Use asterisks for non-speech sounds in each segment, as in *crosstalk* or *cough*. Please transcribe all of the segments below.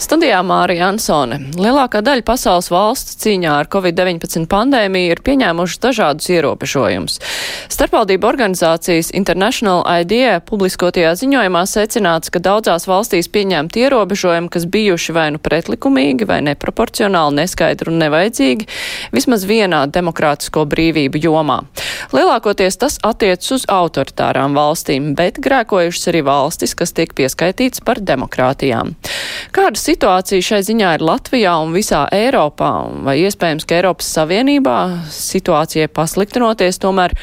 Studijā Mārija Ansone. Lielākā daļa pasaules valsts cīņā ar Covid-19 pandēmiju ir pieņēmušas dažādus ierobežojumus. Starpvaldību organizācijas International IDEA publiskotajā ziņojumā secināts, ka daudzās valstīs pieņemti ierobežojumi, kas bijuši vai nu pretlikumīgi, vai neproporcionāli, neskaidri un nevajadzīgi, vismaz vienā demokrātisko brīvību jomā. Lielākoties tas attiec uz autoritārām valstīm, bet grēkojušas arī valstis, kas tiek pieskaitīts par demokrātijām. Kādas situācija šai ziņā ir Latvijā un visā Eiropā, vai iespējams, ka Eiropas Savienībā situācijai pasliktinoties tomēr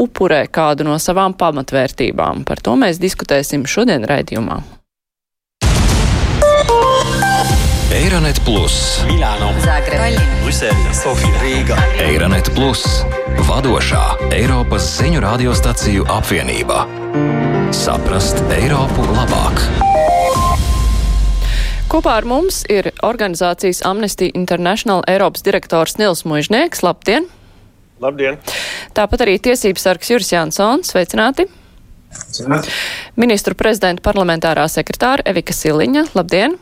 upurē kādu no savām pamatvērtībām? Par to mēs diskutēsim šodien raidījumā. Eironet Plus, Milāno, Zagreb, Brisele, Sofija, Rīga. Eironet Plus, vadošā Eiropas ziņu radiostaciju apvienība. Saprast Eiropu labāk! Kopā ar mums ir organizācijas Amnesty International Eiropas direktors Nils Mužnieks. Labdien! Labdien! Tāpat arī tiesības sargs Juris Jansons. Sveicināti! Sveicināti. Ministru prezidenta parlamentārā sekretāra Evika Siliņa. Labdien!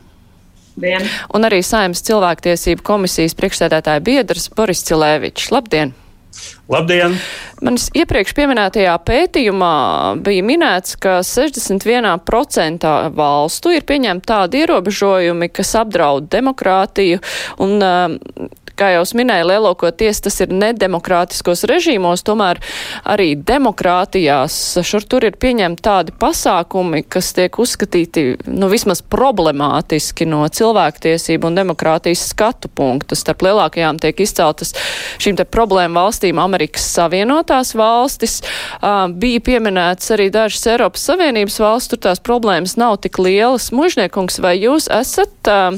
Dien. Un arī Saimnes cilvēktiesību komisijas priekšsēdētāja biedrs Boris Cilēvičs. Labdien! Labdien! Manis iepriekš pieminētajā pētījumā bija minēts, ka 61% valstu ir pieņemti tādi ierobežojumi, kas apdraud demokrātiju un uh, kā jau minēju, lielākoties tas ir nedemokrātiskos režīmos, tomēr arī demokrātijās šur tur ir pieņemti tādi pasākumi, kas tiek uzskatīti, nu, vismaz problemātiski no cilvēktiesību un demokrātijas skatu punkta. Starp lielākajām tiek izceltas šīm te problēmu valstīm Amerikas Savienotās valstis. Uh, bija pieminēts arī dažas Eiropas Savienības valsts, tur tās problēmas nav tik lielas. Mužniekungs, vai jūs esat uh,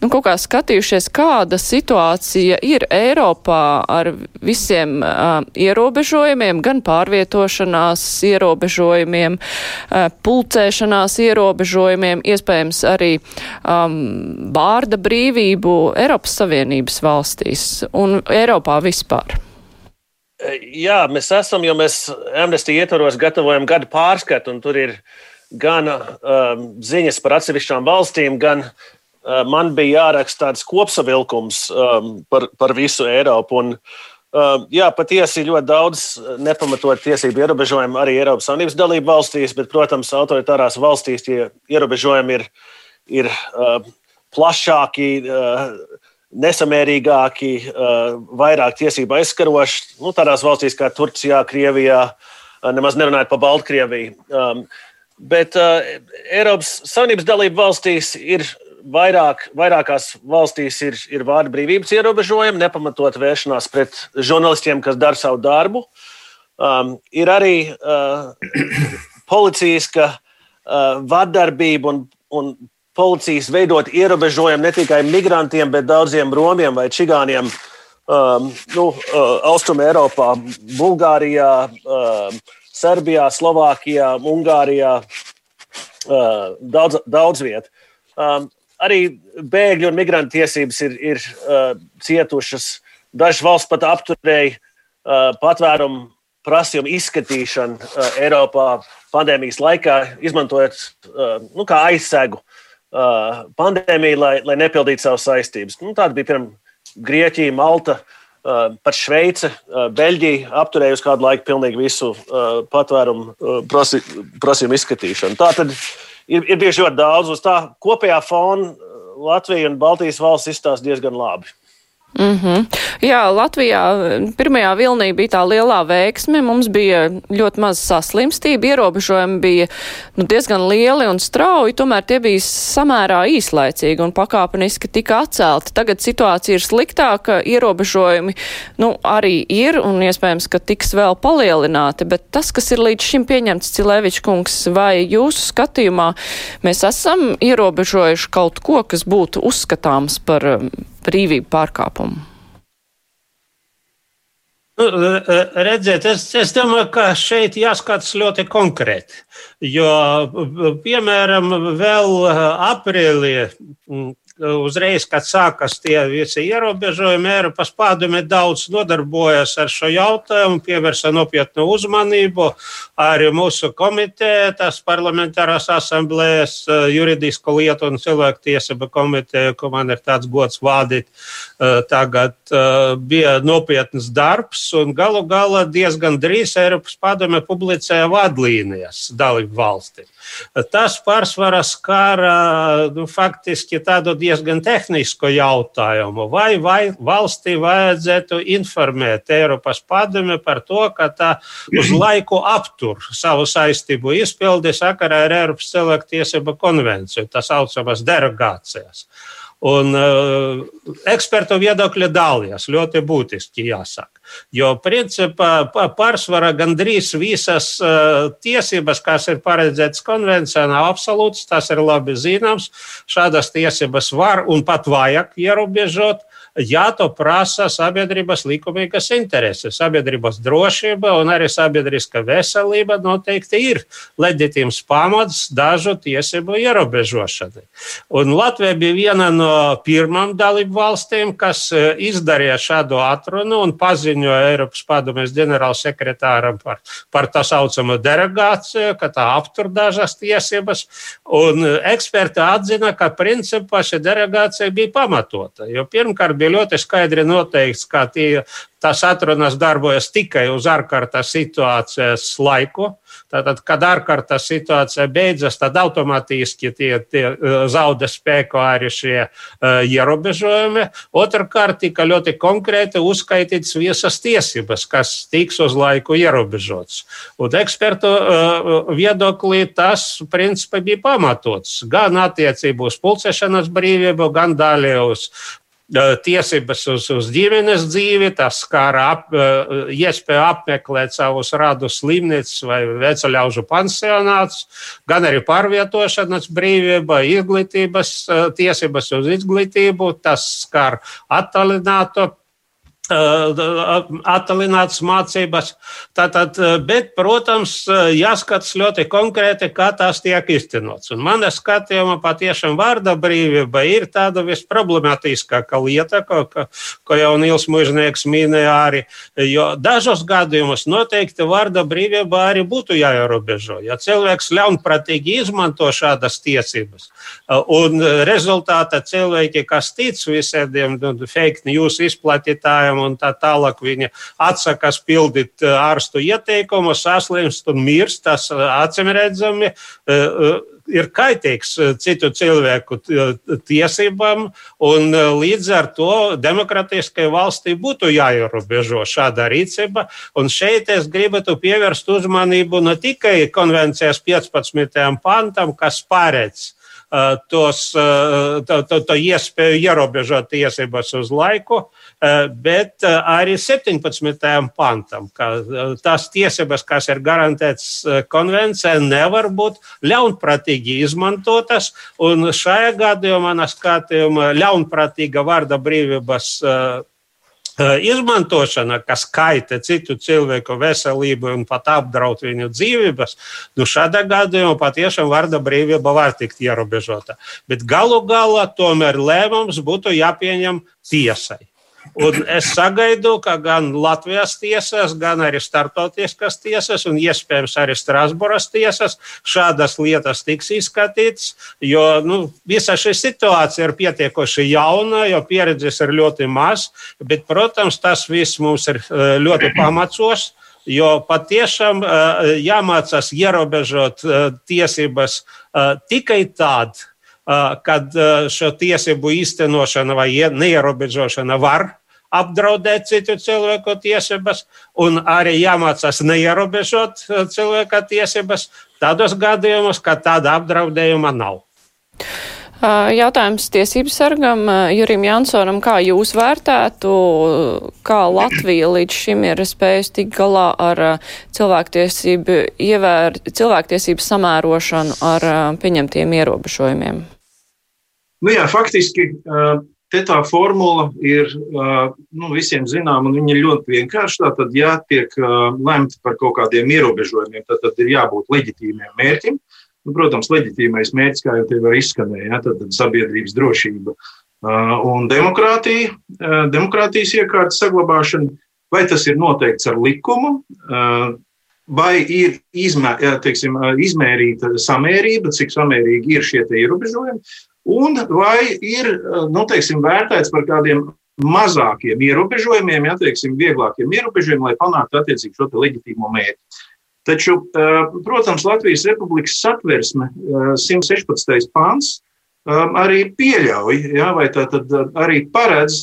nu, kaut kā skatījušies, kāda situācija situācija ir Eiropā ar visiem uh, ierobežojumiem, gan pārvietošanās ierobežojumiem, uh, pulcēšanās ierobežojumiem, iespējams arī um, vārda brīvību Eiropas Savienības valstīs un Eiropā vispār. Jā, mēs esam, jo mēs Amnesty ietvaros gatavojam gadu pārskatu, un tur ir gan um, ziņas par atsevišķām valstīm, gan uh, man bija jāraksta tāds kopsavilkums um, par, par visu Eiropu. Un, uh, jā, patiesi ļoti daudz nepamatot tiesību ierobežojumu arī Eiropas Savienības dalību valstīs, bet, protams, autoritārās valstīs tie ierobežojumi ir, ir uh, plašāki. Uh, nesamērīgāki, vairāk tiesību aizskaroši. Nu, tādās valstīs kā Turcijā, Krievijā, nemaz nerunājot par Baltkrieviju. Um, bet uh, Eiropas Savienības dalību valstīs ir vairāk, vairākās valstīs ir, ir vārdu brīvības ierobežojumi, nepamatot vēršanās pret žurnālistiem, kas dara savu darbu. Um, ir arī uh, policijas uh, vardarbība un, un policijas veidot ierobežojumu ne tikai migrantiem, bet daudziem romiem vai čigāniem. Um, nu, uh, Austrumē, Eiropā, Bulgārijā, uh, Serbijā, Slovākijā, Ungārijā, uh, daudz, daudz vietā. Um, arī bēgļu un migrantu tiesības ir, ir uh, cietušas. Dažas valsts pat apturēja uh, patvērumu prasījumu izskatīšanu uh, Eiropā pandēmijas laikā, izmantojot uh, nu, kā aizsegu uh, pandēmiju, lai, lai nepildītu savas saistības. Nu, tāda bija piemēram Grieķija, Malta, uh, pat Šveice, uh, Beļģija apturējusi kādu laiku pilnīgi visu uh, patvērumu uh, prasi, prasījumu izskatīšanu. Tā tad ir, ir bijuši ļoti daudz. Uz tā kopējā fona Latvija un Baltijas valsts izstāsta diezgan labi. Mm -hmm. Jā, Latvijā pirmajā vilnī bija tā lielā veiksme. Mums bija ļoti maz saslimstība, ierobežojumi bija nu, diezgan lieli un strauji, tomēr tie bija samērā īslaicīgi un pakāpeniski tika atcelti. Tagad situācija ir sliktāka, ierobežojumi nu, arī ir un iespējams, ka tiks vēl palielināti, bet tas, kas ir līdz šim pieņemts, Cilēvičs kungs, vai jūsu skatījumā mēs esam ierobežojuši kaut ko, kas būtu uzskatāms par brīvību pārkāpumu? Nu, redziet, es, es domāju, ka šeit jāskatās ļoti konkrēti. Jo, piemēram, vēl aprīlī uzreiz, kad sākas tie visi ierobežojumi, Eiropas padome daudz nodarbojas ar šo jautājumu, pievērsa nopietnu uzmanību. Arī mūsu komiteja, tas parlamentārās asamblējas juridisko lietu un cilvēktiesību komiteja, ko man ir tāds gods vadīt, tagad bija nopietns darbs un galu galā diezgan drīz Eiropas padome publicēja vadlīnijas dalību valstīm. Tas pārsvarā skara nu, faktiski tādu diezgan tehnisku jautājumu. Vai, vai valstī vajadzētu informēt Eiropas padomi par to, ka tā uz *clears throat* laiku aptur savu saistību izpildi sakarā ar Eiropas cilvēktiesību konvenciju, tā saucamas derogācijas. Un uh, ekspertu viedokļi dalījās ļoti būtiski, jāsaka. Jo principā pārsvarā gandrīz visas uh, tiesības, kas ir paredzētas konvencijā, nav absolūtas, tas ir labi zināms. Šādas tiesības var un pat vajag ierobežot ja to prasa sabiedrības likumīgas intereses. Sabiedrības drošība un arī sabiedriska veselība noteikti ir leģitīms pamats dažu tiesību ierobežošanai. Un Latvija bija viena no pirmām dalību valstīm, kas e, izdarīja šādu atrunu un paziņoja Eiropas padomjas ģenerālsekretāram par, par tā saucamo derogāciju, ka tā aptur dažas tiesības. Un e, eksperti atzina, ka principā šī derogācija bija pamatota. Jo pirmkārt bija ļoti skaidri noteikts, ka tie, tas atrunas darbojas tikai uz ārkārtas situācijas laiku. Tātad, kad ārkārtas situācija beidzas, tad automātiski tie, tie uh, zaudē spēku arī šie uh, ierobežojumi. Otrakārt, tika ļoti konkrēti uzskaitīts visas tiesības, kas tiks uz laiku ierobežotas. Un ekspertu uh, viedoklī tas principā bija pamatots gan attiecību uz pulcēšanas brīvību, gan daļai uz tiesības uz, uz ģimenes dzīvi, tas skar ap, iespēju apmeklēt savus radus slimnīcas vai veceļaužu pansionātus, gan arī pārvietošanas brīvība, izglītības tiesības uz izglītību, tas skar attālināto attālinātas mācības. Tātad, bet, protams, jāskatās ļoti konkrēti, kā tās tiek iztenots. Un manā skatījumā patiešām vārda brīvība ir tāda visproblemātiskākā lieta, ko, ko jau Nils Mužnieks minēja arī. Jo dažos gadījumos noteikti vārda brīvība arī būtu jāierobežo. Ja cilvēks ļaunprātīgi izmanto šādas tiesības, un rezultātā cilvēki, kas tic visiem nu, fake news izplatītājiem, un tā tālāk. Viņa atsakās pildīt eh, ārstu ieteikumus, saslimst un mirst. Tas eh, acīm redzami eh, ir kaitīgs citu cilvēku tiesībām, un līdz ar to demokratiskai valstī būtu jāierobežo šāda rīcība. Un šeit es gribētu pievērst uzmanību ne tikai konvencijas 15. pantam, kas paredz tos, to, to, to iespēju ierobežot tiesības uz laiku, Eh, bet eh, arī 17. pantam, ka eh, tās tiesības, kas ir garantētas konvencijā, nevar būt ļaunprātīgi izmantotas. Un šajā gadījumā, manā skatījumā, ļaunprātīga vārda brīvības izmantošana, kas kaita citu cilvēku veselību un pat apdraud viņu dzīvības, nu šādā gadījumā patiešām vārda brīvība var tikt ierobežota. Bet galu galā tomēr lēmums būtu jāpieņem tiesai. Un es sagaidu, ka gan Latvijas tiesas, gan arī starptautiskas tiesas, un iespējams arī Strasburas tiesas šādas lietas tiks izskatītas. Jo nu, visa šī situācija ir pietiekoši jauna, jo pieredzes ir ļoti maz. Bet, protams, tas viss mums ir eh, ļoti pamacos. Jo patiešām uh, jāmācās ierobežot uh, tiesības tikai tad, kad šo tiesību īstenošana vai neierobežošana var apdraudēt citu cilvēku tiesības, un arī jāmācās neierobežot cilvēka tiesības tādos gadījumos, kad tāda apdraudējuma nav. Jautājums tiesību sargam Jurim Jansonam, kā jūs vērtētu, kā Latvija līdz šim ir spējusi tik galā ar cilvēktiesību, ievēr, cilvēktiesību samērošanu ar pieņemtiem ierobežojumiem? Nu jā, faktiski Te tā formula ir nu, visiem zināma, un viņa ir ļoti vienkārša. Tātad, ja tiek lemts par kaut kādiem ierobežojumiem, tad, tad ir jābūt leģitīmiem mērķim. nu, protams, leģitīmais mērķis, kā jau te var izskanēja, ja, tad, tad sabiedrības drošība un demokrātija, demokrātijas iekārtas saglabāšana, vai tas ir noteikts ar likumu, vai ir izmē, teiksim, izmērīta samērība, cik samērīgi ir šie ierobežojumi, un vai ir nu, teiksim, vērtēts par kādiem mazākiem ierobežojumiem, ja teiksim, vieglākiem ierobežojumiem, lai panāktu attiecīgi šo leģitīmo mērķi. Taču, protams, Latvijas Republikas satversme 116. pāns arī pieļauj, ja, vai tā tad arī paredz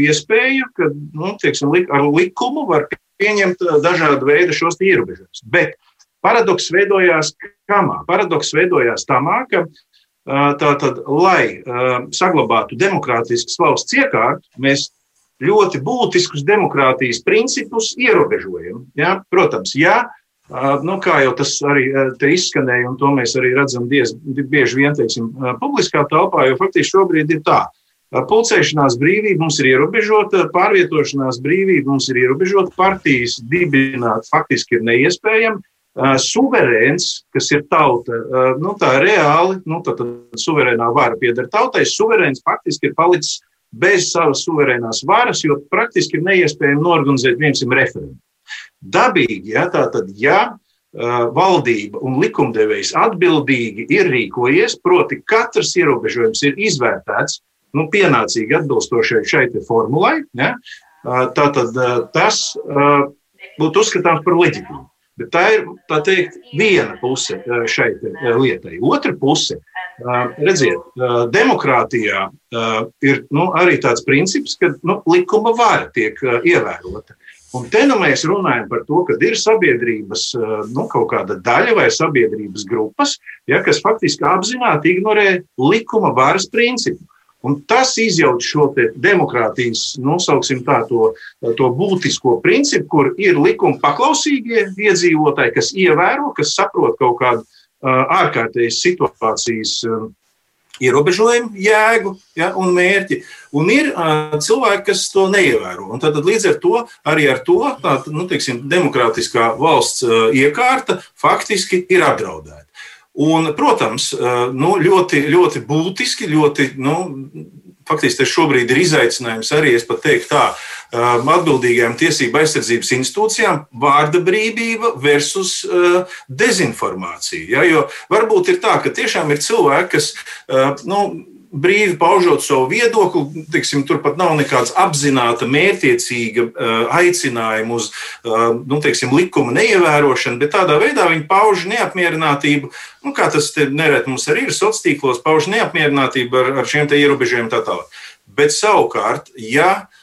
iespēju, ka nu, tieksim, ar likumu var pieņemt dažādu veidu šos ierobežojumus. Bet paradoks veidojās kamā? Paradoks veidojās tamā, ka tātad, lai saglabātu demokrātiskas valsts iekārtu, mēs ļoti būtiskus demokrātijas principus ierobežojam. Ja? Protams, ja Nu, kā jau tas arī izskanēja, un to mēs arī redzam diez, bieži vien teiksim, publiskā telpā, jo faktiski šobrīd ir tā. Pulcēšanās brīvība mums ir ierobežota, pārvietošanās brīvība mums ir ierobežota, partijas dibināt faktiski ir neiespējama. Suverēns, kas ir tauta, nu, tā reāli, nu, tad, tad suverēnā vara pieder tautai, suverēns faktiski ir palicis bez savas suverēnās varas, jo praktiski ir neiespējami norganizēt, piemēram, referendumu. Dabīgi, ja tā tad, ja valdība un likumdevējs atbildīgi ir rīkojies, proti, katrs ierobežojums ir izvērtēts nu, pienācīgi atbilstošai šai formulai, ja, tātad tas būtu uzskatāms par leģitīvu. Tā ir tā teikt, viena puse šai lietai. Otra puse, redziet, demokrātijā ir nu, arī tāds princips, ka nu, likuma vara tiek ievērota. Un te nu mēs runājam par to, ka ir sabiedrības nu, kaut kāda daļa vai sabiedrības grupas, ja, kas faktiski apzināti ignorē likuma varas principu. Un tas izjauc šo demokrātijas, nosauksim tā, to, to būtisko principu, kur ir likuma paklausīgie iedzīvotāji, kas ievēro, kas saprot kaut kādu uh, ārkārtējas situācijas uh, ierobežojumu, jēgu ja, un mērķi. Un ir uh, cilvēki, kas to neievēro. Un tad, tad līdz ar to arī ar to tā, nu, teiksim, demokrātiskā valsts uh, iekārta faktiski ir apdraudēta. Un, protams, uh, nu, ļoti, ļoti būtiski, ļoti nu, faktiski tas šobrīd ir izaicinājums arī, es pat teiktu tā, um, atbildīgajām tiesību aizsardzības institūcijām vārda brīvība versus uh, dezinformācija. Ja? Jo varbūt ir tā, ka tiešām ir cilvēki, kas nu, brīvi paužot savu viedokli, tiksim, tur pat nav nekāds apzināta, mērķiecīga uh, aicinājuma uz uh, nu, teiksim, likuma neievērošanu, bet tādā veidā viņi pauž neapmierinātību, nu, kā tas nereti mums arī ir sociālos tīklos, pauž neapmierinātību ar, ar šiem ierobežojumiem tā tālāk. Bet savukārt, ja uh,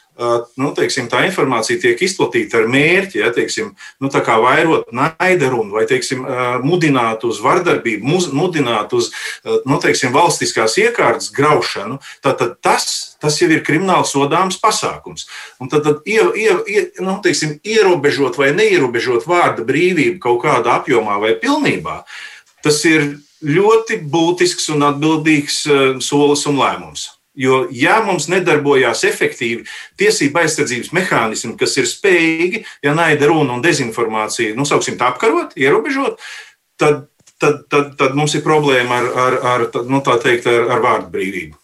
nu, teiksim, tā informācija tiek izplatīta ar mērķi, ja, teiksim, nu, vairot naida runu vai teiksim, mudināt uz vardarbību, mudināt uz nu, teiksim, valstiskās iekārtas graušanu, tad, tad tas, tas jau ir krimināls sodāms pasākums. Un tad, tad ie, ie, nu, teiksim, ierobežot vai neierobežot vārda brīvību kaut kādā apjomā vai pilnībā, tas ir ļoti būtisks un atbildīgs solis un lēmums. Jo, ja mums nedarbojās efektīvi tiesība aizsardzības mehānismi, kas ir spējīgi, ja naida runa un dezinformācija, nu, sauksim tā, apkarot, ierobežot, tad, tad, tad, tad mums ir problēma ar, ar, ar, nu, teikt, ar, ar vārdu brīvību.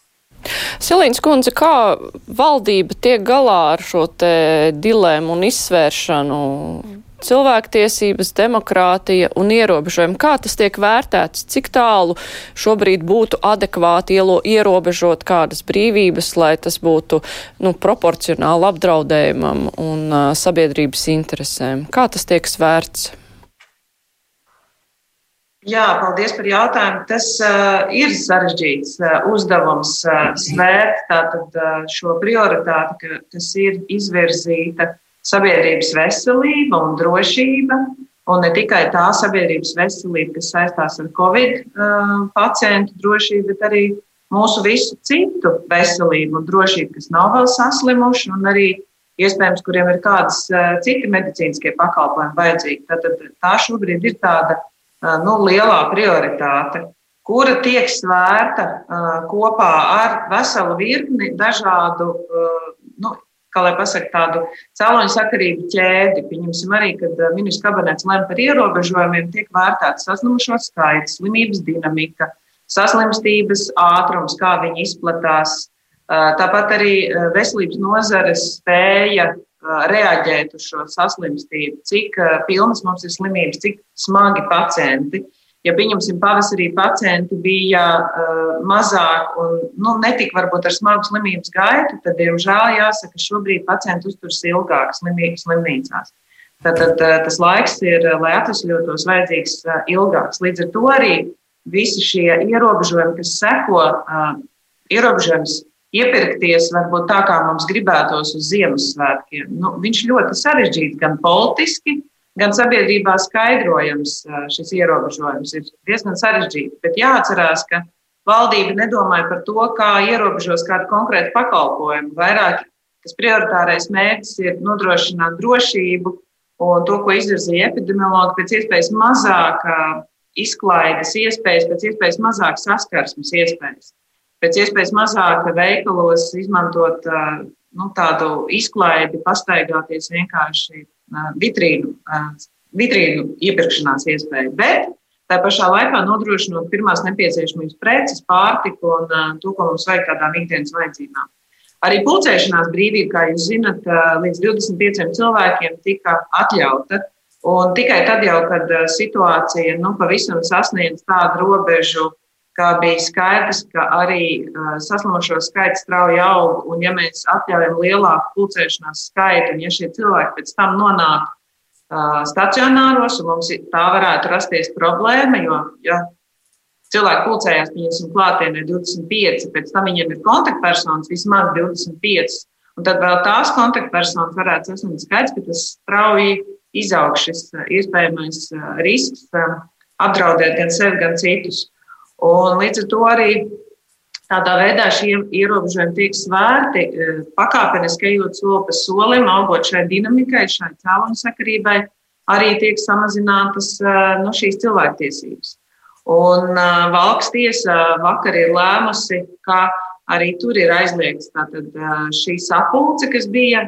Silīns kundze, kā valdība tiek galā ar šo dilēmu un izsvēršanu cilvēktiesības, demokrātija un ierobežojumi. Kā tas tiek vērtēts? Cik tālu šobrīd būtu adekvāti ielo, ierobežot kādas brīvības, lai tas būtu nu, proporcionāli apdraudējumam un uh, sabiedrības interesēm? Kā tas tiek svērts? Jā, paldies par jautājumu. Tas uh, ir sarežģīts uh, uzdevums uh, svērt tātad, uh, šo prioritāti, ka, kas ir izvirzīta sabiedrības veselība un drošība, un ne tikai tā sabiedrības veselība, kas saistās ar covid uh, pacientu drošību, bet arī mūsu visu citu veselību un drošību, kas nav vēl saslimuši, un arī iespējams, kuriem ir kādas uh, citi medicīniskie pakalpojumi vajadzīgi. Tad tā šobrīd ir tāda uh, nu, lielā prioritāte kura tiek svērta uh, kopā ar veselu virkni dažādu uh, nu, kā lai pasakā, tādu cēloņu sakarību ķēdi. Pieņemsim arī, kad ministrs kabinets lem par ierobežojumiem, tiek vērtēts saslimušo skaits, slimības dinamika, saslimstības ātrums, kā viņi izplatās. Tāpat arī veselības nozares spēja reaģēt uz šo saslimstību, cik pilnas mums ir slimības, cik smagi pacienti. Ja pieņemsim, pavasarī pacienti bija uh, mazāk un nu, netika varbūt ar smagu slimības gaitu, tad, diemžēl, jāsaka, šobrīd pacienti uzturas ilgāk slimnīcās. Tātad uh, tas laiks ir, lai atvesļotos, vajadzīgs ilgāks. Līdz ar to arī visi šie ierobežojumi, kas seko, uh, ierobežojums iepirkties varbūt tā, kā mums gribētos uz Ziemassvētkiem, nu, viņš ļoti sarežģīts gan politiski, gan sabiedrībā skaidrojams šis ierobežojums ir diezgan sarežģīti. Bet jāatcerās, ka valdība nedomāja par to, kā ierobežos kādu konkrētu pakalpojumu. Vairāk, kas prioritārais mērķis ir nodrošināt drošību un to, ko izvirzīja epidemiologi, pēc iespējas mazāk izklaides iespējas, pēc iespējas mazāk saskarsmes iespējas. Pēc iespējas mazāk veikalos izmantot nu, tādu izklaidi, pastaigāties vienkārši vitrīnu, vitrīnu iepirkšanās iespēju. Bet tā pašā laikā nodrošinot pirmās nepieciešamības preces, pārtiku un to, ko mums vajag tādām ikdienas vajadzībām. Arī pulcēšanās brīvība, kā jūs zinat, līdz 25 cilvēkiem tika atļauta. Un tikai tad, jau, kad situācija nu, pavisam sasniedz tādu robežu, kā bija skaidrs, ka arī uh, saslimušo skaits strauji aug, un ja mēs atļaujam lielāku pulcēšanās skaitu, un ja šie cilvēki pēc tam nonāk uh, stacionāros, un mums tā varētu rasties problēma, jo, ja cilvēki pulcējās, pieņemsim, klātienē 25, pēc tam viņiem ir kontaktpersonas vismaz 25, un tad vēl tās kontaktpersonas varētu sasniegt skaits, ka tas strauji izaug šis iespējamais risks apdraudēt gan sevi, gan citus. Un līdz ar to arī tādā veidā šie ierobežojumi tiek svērti e, pakāpeniski ejot soli pa solim, augot šai dinamikai, šai cēloņu sakarībai, arī tiek samazinātas e, no šīs cilvēktiesības. Un e, valsts tiesa vakar ir lēmusi, ka arī tur ir aizliegts tātad, šī sapulce, kas bija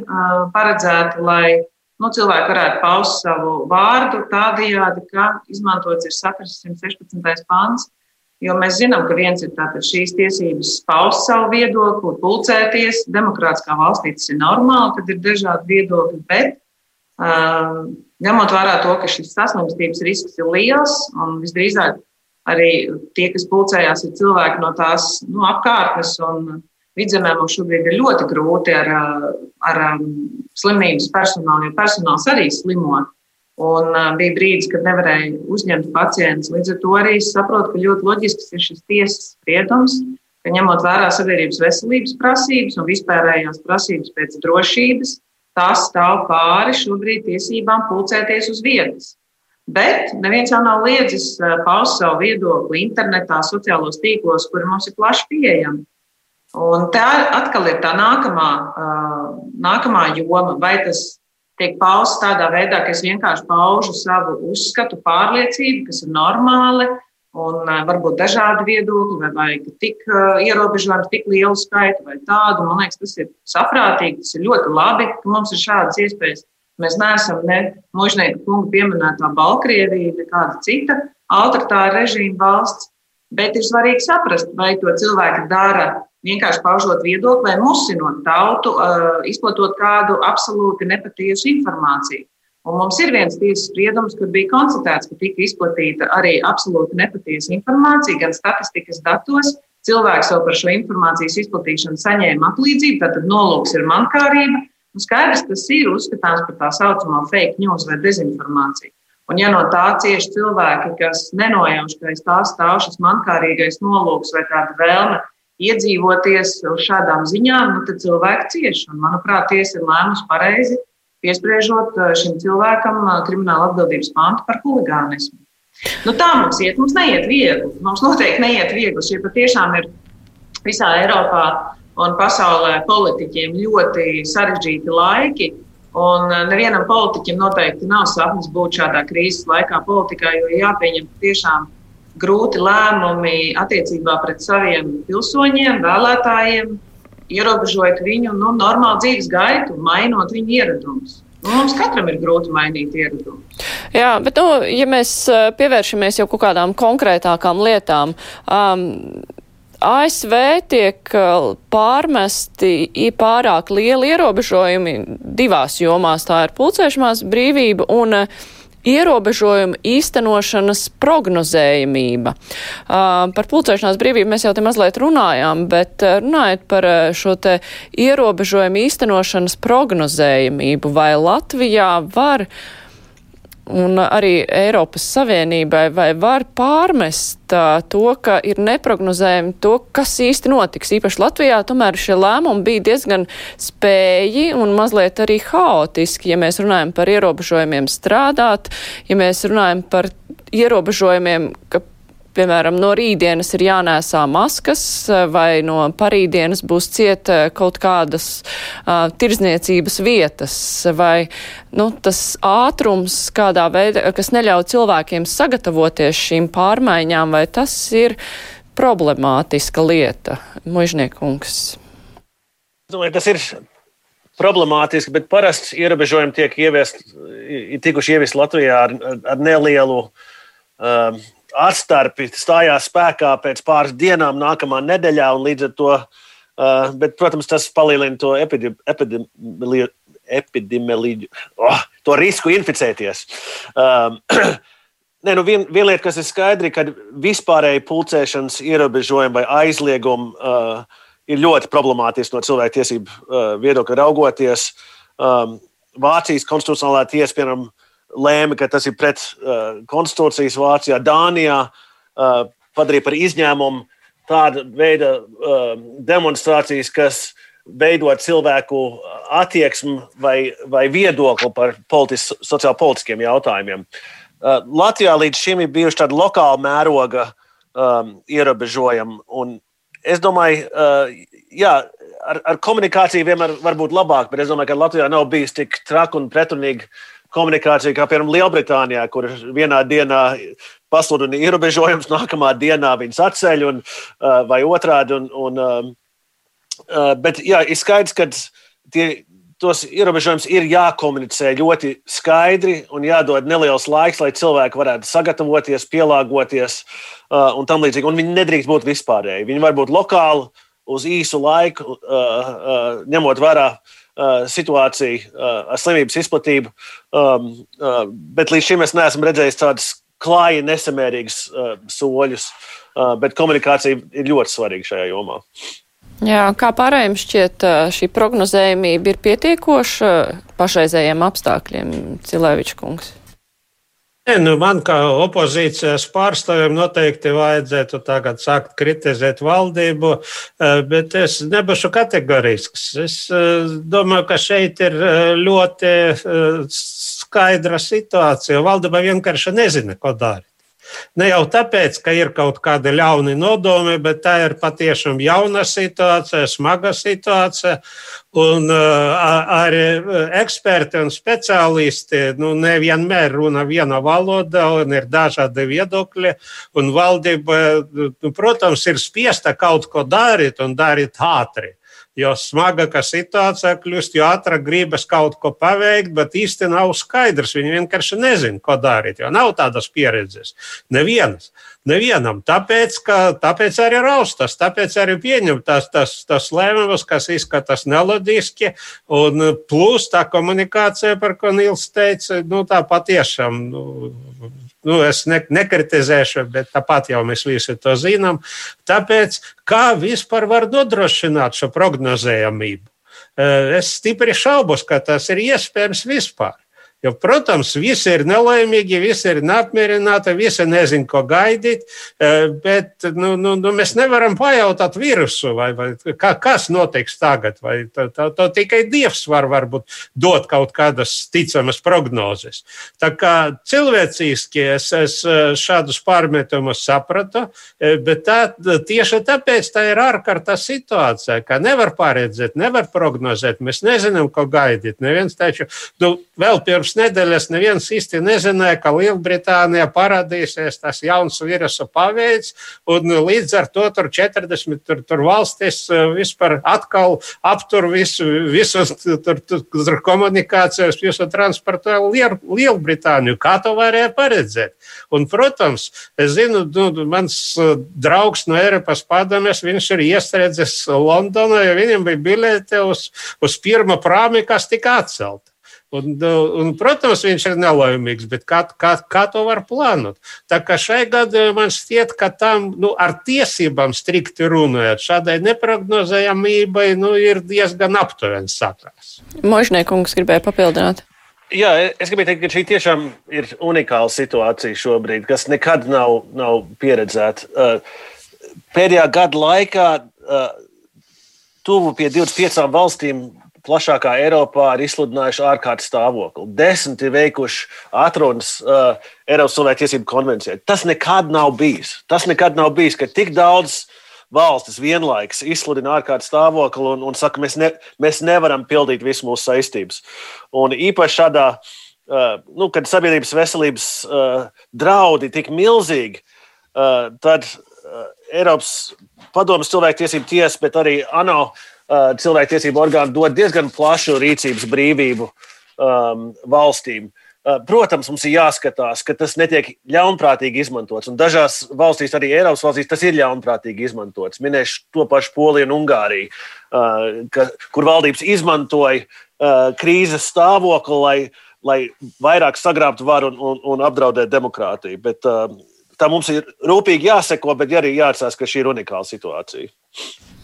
paredzēta, lai nu, cilvēki varētu paust savu vārdu tādajādi, ka izmantots ir sakras 116. pāns Jo mēs zinām, ka viens ir šīs tiesības paust savu viedokli, pulcēties. Demokrātiskā valstī tas ir normāli, kad ir dažādi viedokļi, bet uh, ņemot vērā to, ka šis saslimstības risks ir liels un visdrīzāk arī tie, kas pulcējās, ir cilvēki no tās nu, apkārtnes un vidzemē mums šobrīd ir ļoti grūti ar, ar slimības personālu, jo personāls arī slimot. Un bija brīdis, kad nevarēja uzņemt pacientus. Līdz ar to arī es saprotu, ka ļoti loģisks ir šis tiesas spriedums, ka ņemot vērā sabiedrības veselības prasības un vispārējās prasības pēc drošības, tās stāv pāri šobrīd tiesībām pulcēties uz vietas. Bet neviens jau nav liedzis paust savu viedokli internetā, sociālos tīklos, kuri mums ir plaši pieejami. Un tā atkal ir tā nākamā, nākamā joma, vai tas tiek pausts tādā veidā, ka es vienkārši paužu savu uzskatu, pārliecību, kas ir normāli, un varbūt dažādi viedokļi, vai vajag tik ierobežojumu, tik lielu skaitu vai tādu. Man liekas, tas ir saprātīgi, tas ir ļoti labi, ka mums ir šādas iespējas. Mēs neesam ne mužnieka kunga pieminētā Baltkrievija, ne kāda cita autoritāra režīma valsts, bet ir svarīgi saprast, vai to cilvēki dara vienkārši paužot viedokli musinot tautu, izplatot kādu absolūti nepatiesu informāciju. Un mums ir viens tiesas spriedums, kur bija konstatēts, ka tika izplatīta arī absolūti nepatiesa informācija, gan statistikas datos. Cilvēks jau par šo informācijas izplatīšanu saņēma atlīdzību, tātad nolūks ir mankārība. Un skaidrs, tas ir uzskatāms par tā saucamo fake news vai dezinformāciju. Un, ja no tā cieši cilvēki, kas nenojauš, ka aiz tā stāv šis mankārīgais nolūks vai tāda vēlme iedzīvoties uz šādām ziņām, nu, tad cilvēki cieš. Un, manuprāt, tiesa ir lēmusi pareizi, piespriežot eh, šim cilvēkam eh, krimināla atbildības pantu par huligānismu. Nu, tā mums iet, mums neiet viegli. Mums noteikti neiet viegli. Šie patiešām ir visā Eiropā un pasaulē politiķiem ļoti sarežģīti laiki. Un eh, nevienam politiķim noteikti nav sapnis būt šādā krīzes laikā politikā, jo jāpieņem tiešām grūti lēmumi attiecībā pret saviem pilsoņiem, vēlētājiem. ierobežojot viņu nu, normālu dzīves gaitu, mainot viņu ieradumus. Nu, mums katram ir grūti mainīt ieradumus. Jā, bet, nu, ja mēs eh, pievēršamies jau kaut kādām konkrētākām lietām, um, ASV tiek eh, pārmesti pārāk lieli ierobežojumi divās jomās. Tā ir pulcēšanās brīvība un uh, ierobežojumu īstenošanas prognozējamība. Uh, par pulcēšanās brīvību mēs jau te mazliet runājām, bet uh, runājot par uh, šo te ierobežojumu īstenošanas prognozējamību, vai Latvijā var un arī Eiropas Savienībai, vai var pārmest uh, to, ka ir neprognozējami to, kas īsti notiks. Īpaši Latvijā tomēr šie lēmumi bija diezgan spēji un mazliet arī haotiski, ja mēs runājam par ierobežojumiem strādāt, ja mēs runājam par ierobežojumiem, ka piemēram, no rītdienas ir jānēsā maskas vai no parītdienas būs ciet eh, kaut kādas uh, tirzniecības vietas vai nu, tas ātrums, kādā veidā, kas neļauj cilvēkiem sagatavoties šīm pārmaiņām, vai tas ir problemātiska lieta, mužniekungs? Tas ir problemātiski, bet parasti ierobežojumi tiek ieviest, tikuši ieviest Latvijā ar, ar nelielu um, atstarpi stājās spēkā pēc pāris dienām nākamā nedēļā, līdz ar to, uh, bet, protams, tas palielina to epidemiju. Epidemiju, oh, to risku inficēties. *clears throat* Um, Nē, nu vien, viena lieta, kas ir skaidra, ka vispārēji pulcēšanas ierobežojumi vai aizliegumi uh, ir ļoti problemātiski no cilvēktiesību uh, viedokļa raugoties. Um, Vācijas konstitucionālā tiesa, piemēram, lēma, ka tas ir pret uh, konstitūcijas Vācijā, Dānijā, uh, padarīja par izņēmumu tāda veida uh, demonstrācijas, kas veidot cilvēku attieksmi vai, vai viedokli par politis, sociālpolitiskiem jautājumiem. Uh, Latvijā līdz šim ir bijuši tādi lokāli mēroga um, ierobežojumi. Es domāju, uh, jā, ar, ar komunikāciju vienmēr var būt labāk, bet es domāju, ka Latvijā nav bijis tik traki un pretrunīgi uh, komunikācija, kā piemēram Lielbritānijā, kur vienā dienā pasludina ierobežojums, nākamā dienā viņas atceļ un, uh, vai otrādi. Un, un, um, uh, bet jā, ir skaidrs, ka tie, tos ierobežojumus ir jākomunicē ļoti skaidri un jādod neliels laiks, lai cilvēki varētu sagatavoties, pielāgoties uh, un tam līdzīgi. Un viņi nedrīkst būt vispārēji. Viņi var būt lokāli uz īsu laiku, ņemot vērā Uh, situāciju uh, ar slimības izplatību, um, uh, bet līdz šim es neesmu redzējis tādus klāji nesamērīgus soļus, bet komunikācija ir ļoti svarīga šajā jomā. Jā, kā pārējiem šķiet, šī prognozējumība ir pietiekoša pašreizējiem apstākļiem, Cilēviča kungs? Ne, nu man kā opozīcijas pārstāvjiem noteikti vajadzētu tagad sākt kritizēt valdību, eh, bet es nebūšu kategorisks. Es eh, domāju, ka šeit ir eh, ļoti skaidra situācija. Valdība vienkārši nezina, ko darīt. Ne jau tāpēc, ka ir kaut kādi ļauni nodomi, bet tā ir patiešām jauna situācija, smaga situācija. Un arī eksperti un speciālisti nu, nevienmēr runā viena valoda, un ir dažādi viedokļi. Valdība, nu, protams, ir spiesta kaut ko darīt un darīt ātri jo smagāka situācija kļūst, jo ātrāk gribas kaut ko paveikt, bet īsti nav skaidrs. Viņi vienkārši nezina, ko darīt, jo nav tādas pieredzes. Nevienas. Nevienam. Tāpēc, ka, tāpēc arī raustas, tāpēc arī pieņem tas, tas, tas lēmumus, kas izskatās nelodiski. Un plus tā komunikācija, par ko Nils teica, nu, tā patiešām. Nu, nu, es ne, nekritizēšu, bet tāpat jau mēs visi to zinām. Tāpēc, kā vispār var nodrošināt šo prognozējamību? Es stipri šaubos, ka tas ir iespējams vispār. Jo, protams, visi ir nelaimīgi, visi ir neapmierināti, visi nezina, ko gaidīt. Eh, bet nu, nu, nu, mēs nevaram pajautāt virusu, vai, vai kā, kas notiks tagad. To, to, to tikai Dievs var varbūt dot kaut kādas ticamas prognozes. Tā kā cilvēciski es, es eh, šādus pārmetumus sapratu, eh, bet tā, tieši tāpēc tā ir ārkārtas situācija, ka nevar paredzēt, nevar prognozēt. Mēs nezinām, ko gaidīt. Neviens taču nu, vēl pirms pirms nedēļas neviens īsti nezināja, ka Lielbritānijā parādīsies tas jauns virusa paveids, un līdz ar to tur 40 tur, tur valstis vispār atkal aptur visu, visu tur, tur, tur komunikācijas, visu transportu Liel, Lielbritāniju. Kā to varēja paredzēt? Un, protams, es zinu, nu, mans draugs no Eiropas padomjas, viņš ir iestrēdzis Londonā, jo viņam bija biļete uz, uz pirmo prāmi, kas tika atcelta. Un, un, protams, viņš ir nelaimīgs, bet kā, kā, kā to var plānot? Tā kā šai gadījumā man šķiet, ka tam nu, ar tiesībām strikti runājot, šādai neprognozējamībai nu, ir diezgan aptuveni sakās. Možniekungs gribēja papildināt. Jā, es gribēju teikt, ka šī tiešām ir unikāla situācija šobrīd, kas nekad nav, nav pieredzēta. Uh, pēdējā gada laikā uh, tuvu pie 25 valstīm plašākā Eiropā ir izsludinājuši ārkārtas stāvokli. Desmit ir veikuši atrunas uh, Eiropas cilvēktiesību konvencijai. Tas nekad nav bijis. Tas nekad nav bijis, ka tik daudz valstis vienlaikus izsludina ārkārtas stāvokli un, un saka, mēs, ne, mēs nevaram pildīt visu mūsu saistības. Un īpaši šādā, uh, nu, kad sabiedrības veselības uh, draudi tik milzīgi, uh, tad uh, Eiropas padomus cilvēktiesību tiesa, bet arī ANO Uh, cilvēktiesību orgāni dod diezgan plašu rīcības brīvību um, valstīm. Uh, protams, mums ir jāskatās, ka tas netiek ļaunprātīgi izmantots. Un dažās valstīs, arī Eiropas valstīs, tas ir ļaunprātīgi izmantots. Minēšu to pašu Poliju un Ungāriju, uh, ka, kur valdības izmantoja uh, krīzes stāvokli, lai, lai vairāk sagrābtu varu un, un, un apdraudētu demokrātiju. Bet, uh, tā mums ir rūpīgi jāseko, bet arī jāatcerās, ka šī ir unikāla situācija.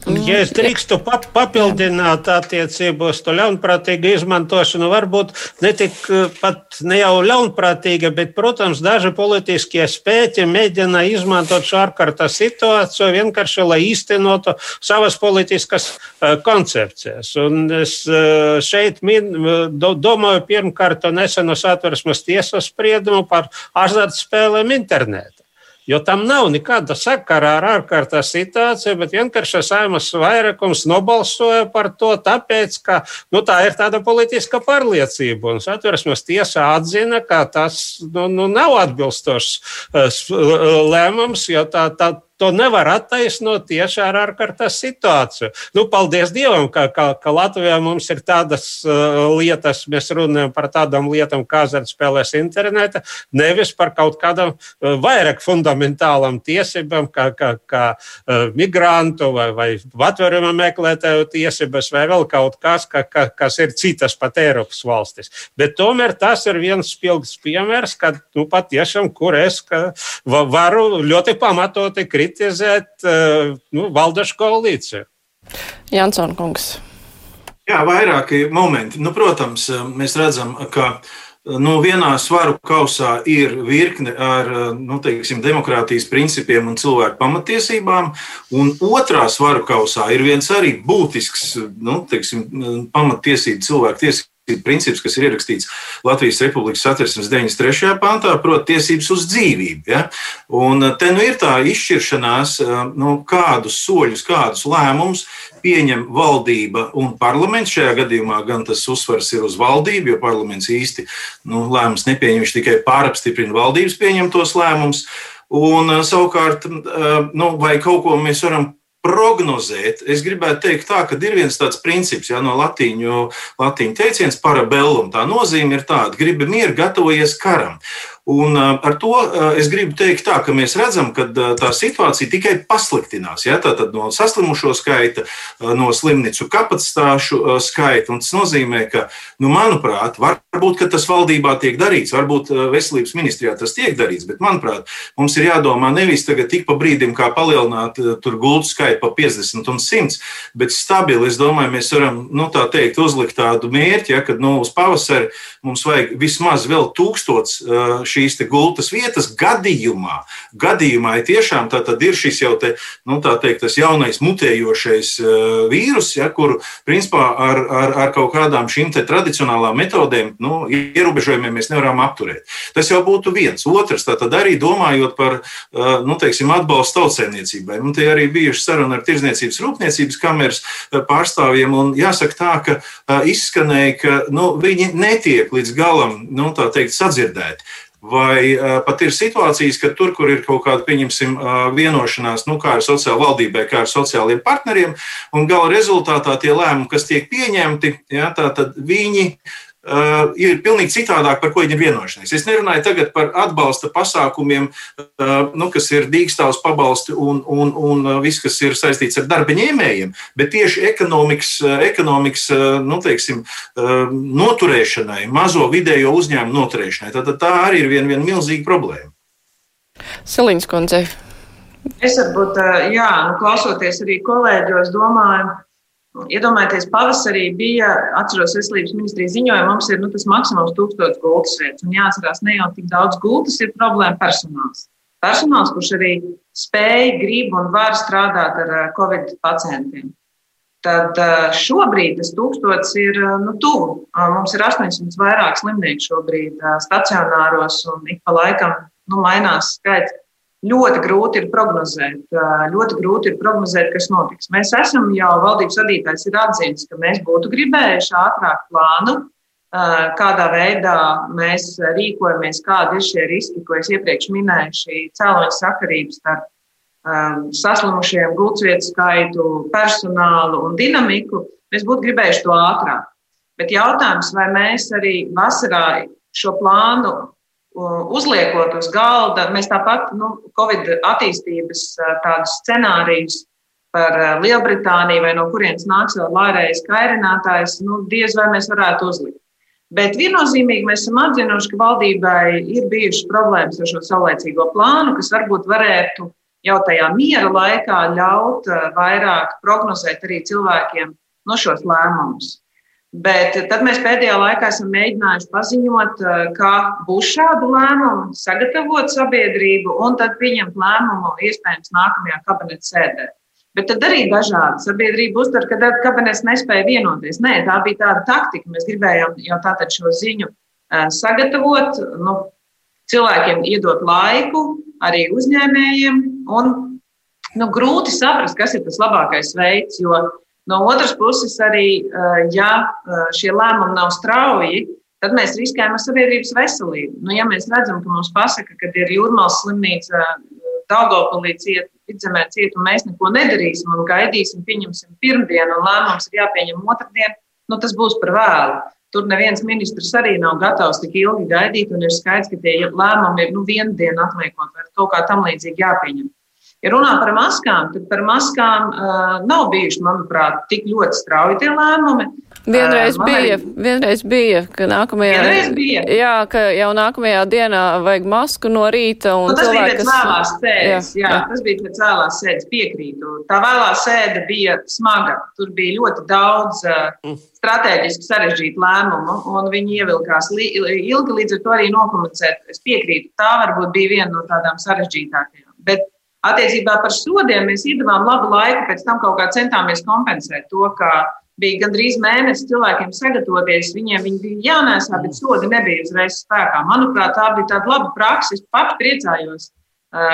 Ja es drīkstu pap papildināt attiecībā uz to ļaunprātīgu izmantošanu, varbūt ne tik eh, pat ne jau ļaunprātīga, bet, protams, daži politiskie spēki mēģina izmantot šo ārkārtas situāciju vienkārši, lai īstenotu savas politiskas uh, koncepcijas. Un es uh, šeit min, do, domāju pirmkārt nesenu satversmes tiesas spriedumu par azartspēlēm internetā. Jo tam nav nekāda sakara ar ārkārtas situāciju, bet vienkārši saimas vairākums nobalsoja par to, tāpēc, ka nu, tā ir tāda politiska pārliecība. Un satversmes tiesa atzina, ka tas nu, nu, nav atbilstošs uh, lēmums, jo tā, tā to nevar attaisnot tieši ar ārkārtas situāciju. Nu, paldies Dievam, ka, ka, ka Latvijā mums ir tādas uh, lietas, mēs runājam par tādām lietām kā azartspēlēs interneta, nevis par kaut kādām uh, vairāk fundamentālām tiesībām, kā, kā, kā uh, migrantu vai, vai patvēruma meklētāju tiesības vai vēl kaut kas, ka, ka, kas ir citas pat Eiropas valstis. Bet tomēr tas ir viens spilgts piemērs, kad nu, patiešām, kur es varu ļoti pamatoti kritizēt kritizēt eh, nu, valdošu koalīciju. Jansona kungs. Jā, vairāki momenti. Nu, protams, mēs redzam, ka nu, vienā svaru kausā ir virkne ar nu, teiksim, demokrātijas principiem un cilvēku pamatiesībām, un otrā svaru kausā ir viens arī būtisks nu, teiksim, pamatiesību, cilvēku tiesību princips, kas ir ierakstīts Latvijas Republikas satversmes 93. pantā, proti, tiesības uz dzīvību. Ja? Un te nu ir tā izšķiršanās, nu, kādus soļus, kādus lēmumus pieņem valdība un parlaments. Šajā gadījumā gan tas uzsvars ir uz valdību, jo parlaments īsti nu, lēmumus nepieņem, viņš tikai pārapstiprina valdības pieņemtos lēmumus. Un savukārt, nu, vai kaut ko mēs varam prognozēt, es gribētu teikt, tā, ka ir viens tāds princips, ja no latīņu, latīņu teiciens parabellum. Tā nozīme ir tāda, gribi mieru, gatavojies karam. Un ar to es gribu teikt, tā, ka mēs redzam, ka tā situācija tikai pasliktinās. Ja? Tātad no saslimušo skaita, no slimnīcu kapacitāšu skaita. Tas nozīmē, ka, nu, manuprāt, varbūt tas valdībā tiek darīts, varbūt veselības ministrijā tas tiek darīts, bet, manuprāt, mums ir jādomā nevis tagad tik pa brīdim, kā palielināt tur gultu skaitu pa 50 un 100, bet stabili, es domāju, mēs varam, nu, tā teikt, uzlikt tādu mērķi, ja, ka, nu, uz pavasari mums vajag vismaz vēl tūkstots šīs gultas vietas gadījumā, gadījumā ja tiešām tā tad ir šis jau te, nu, teikt, jaunais mutējošais vīrus, ja, kuru principā ar, ar, ar kaut kādām šīm tradicionālām metodēm, nu, ierobežojumiem mēs nevaram apturēt. Tas jau būtu viens. Otrs, tātad arī domājot par, nu, teiksim, atbalstu tautsēmniecībai. Nu, tie arī bijuši saruna ar Tirzniecības rūpniecības kameras pārstāvjiem, un jāsaka tā, ka izskanēja, ka nu, viņi netiek līdz galam, nu, teikt, sadzirdēti. Vai pat ir situācijas, ka tur, kur ir kaut kāda, pieņemsim, vienošanās, nu, kā ar sociālo valdībai, kā ar sociālajiem partneriem, un gala rezultātā tie lēmumi, kas tiek pieņemti, ja, tad viņi Uh, ir pilnīgi citādāk, par ko viņi ir vienojušies. Es nerunāju tagad par atbalsta pasākumiem, uh, nu, kas ir dīkstāvs pabalsti un, un, un viss, kas ir saistīts ar darba ņēmējiem, bet tieši ekonomikas, ekonomikas nu, teiksim, uh, noturēšanai, mazo vidējo uzņēmumu noturēšanai. Tad tā arī ir viena vien milzīga problēma. Siliņas kundze. Es varbūt, jā, nu, klausoties arī kolēģos, domāju, Iedomājieties, pavasarī bija, atceros, veselības ministrijas ziņojumu, mums ir nu, tas maksimums 1000 gultas vietas. Un jāatcerās, ne jau tik daudz gultas ir problēma personāls. Personāls, kurš arī spēj, grib un var strādāt ar covid pacientiem. Tad šobrīd tas tūkstots ir nu, tuvu. Mums ir 800 vairāk slimnieku šobrīd stacionāros, un ik pa laikam nu, mainās skaits ļoti grūti ir prognozēt. Ļoti grūti ir prognozēt, kas notiks. Mēs esam jau valdības vadītājs ir atzīts, ka mēs būtu gribējuši ātrāk plānu, kādā veidā mēs rīkojamies, kādi ir šie riski, ko es iepriekš minēju, šī cēloņa sakarības starp saslimušiem, gultsvietu skaitu, personālu un dinamiku. Mēs būtu gribējuši to ātrāk. Bet jautājums, vai mēs arī vasarā šo plānu uzliekot uz galda, mēs tāpat nu, Covid attīstības tādus scenārijus par Lielbritāniju vai no kurienes nāks vēl lārējas kairinātājs, nu, diez vai mēs varētu uzlikt. Bet viennozīmīgi mēs esam atzinuši, ka valdībai ir bijušas problēmas ar šo saulēcīgo plānu, kas varbūt varētu jau tajā miera laikā ļaut vairāk prognozēt arī cilvēkiem no šos lēmumus. Bet tad mēs pēdējā laikā esam mēģinājuši paziņot, eh, ka būs šādu lēmumu, sagatavot sabiedrību un tad pieņemt lēmumu iespējams nākamajā kabineta sēdē. Bet tad arī dažādi sabiedrība uztver, ka kabinets nespēja vienoties. Nē, tā bija tāda taktika. Mēs gribējām jau tātad šo ziņu eh, sagatavot, nu, cilvēkiem iedot laiku, arī uzņēmējiem. Un, nu, grūti saprast, kas ir tas labākais veids, jo No otras puses, arī eh, ja eh, šie lēmumi nav strauji, tad mēs riskējam ar sabiedrības veselību. Nu, ja mēs redzam, ka mums pasaka, ka ir jūrmālas slimnīca, eh, Daugopilī ciet, vidzemē ciet, un mēs neko nedarīsim un gaidīsim, pieņemsim pirmdienu, un lēmums ir jāpieņem otrdien, nu, tas būs par vēlu. Tur neviens ministrs arī nav gatavs tik ilgi gaidīt, un ir skaidrs, ka tie lēmumi ir nu, vienu dienu atliekot, vai kaut kā tam līdzīgi jāpieņem. Ja runā par maskām, tad par maskām uh, nav bijuši, manuprāt, tik ļoti strauji tie lēmumi. Vienreiz uh, bija, arī... vienreiz bija, ka nākamajā, vienreiz bija. Jā, ka jau nākamajā dienā vajag masku no rīta. Un nu, tas cilvēki, bija pēc vēlās sēdes, jā, jā, jā, tas bija pēc vēlās sēdes piekrītu. Tā vēlā sēde bija smaga, tur bija ļoti daudz uh, strateģiski sarežģītu lēmumu, un viņi ievilkās ilgi līdz ar to arī nokomunicēt. Es piekrītu, tā varbūt bija viena no tādām sarežģītākajām. Attiecībā par sodiem mēs iedavām labu laiku, pēc tam kaut kā centāmies kompensēt to, ka bija gandrīz mēnesis cilvēkiem sagatavoties, viņiem viņi bija jānēsā, bet sodi nebija uzreiz spēkā. Manuprāt, tā bija tāda laba praksa. Es pats priecājos,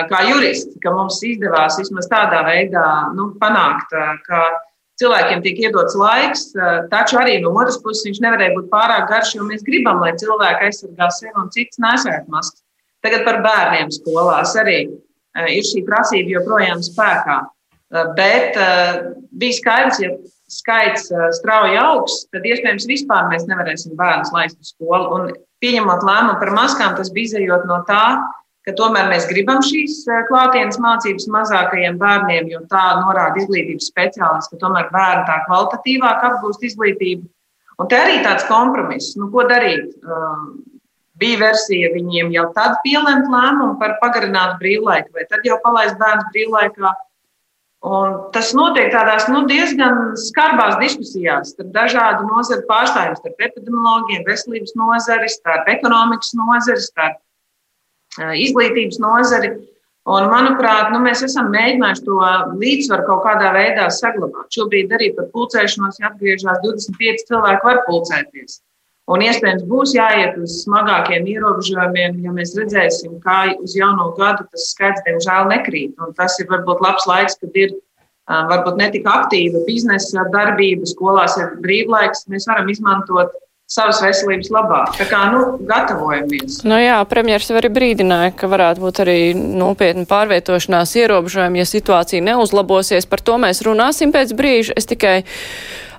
kā jurists, ka mums izdevās vismaz tādā veidā nu, panākt, ka cilvēkiem tiek iedots laiks, taču arī no otras puses viņš nevarēja būt pārāk garš, jo mēs gribam, lai cilvēki aizsargā sevi un citus nesēt maskas. Tagad par bērniem skolās arī. Eh, ir šī prasība joprojām spēkā. Eh, bet eh, bija skaidrs, ja skaits strauji augs, tad iespējams vispār mēs nevarēsim bērnus laist uz skolu. Un pieņemot lēmumu par maskām, tas bija izējot no tā, ka tomēr mēs gribam šīs klātienes mācības mazākajiem bērniem, jo tā norāda izglītības speciālists, ka tomēr bērni tā kvalitatīvāk apgūst izglītību. Un te arī tāds kompromiss, nu, ko darīt. Bija versija viņiem jau tad pielēmt lēmumu par pagarinātu brīvlaiku, vai tad jau palaist bērnu brīvlaikā. Un tas notiek tādās nu, diezgan skarbās diskusijās starp dažādu nozaru pārstāvjiem, starp epidemiologiem, veselības nozari, starp ekonomikas nozari, starp izglītības nozari. Un, manuprāt, nu, mēs esam mēģinājuši to līdzsvaru kaut kādā veidā saglabāt. Šobrīd arī par pulcēšanos, ja atgriežas 25 cilvēki, var pulcēties. Un iespējams būs jāiet uz smagākiem ierobežojumiem, ja mēs redzēsim, kā uz jauno gadu tas skaits, diemžēl, nekrīt. Un tas ir varbūt labs laiks, kad ir varbūt ne tik aktīva biznesa darbība, skolās ir brīvlaiks. Mēs varam izmantot savas veselības labā. Tā kā, nu, gatavojamies. Nu jā, premjeras arī brīdināja, ka varētu būt arī nopietni pārvietošanās ierobežojumi, ja situācija neuzlabosies. Par to mēs runāsim pēc brīža. Es tikai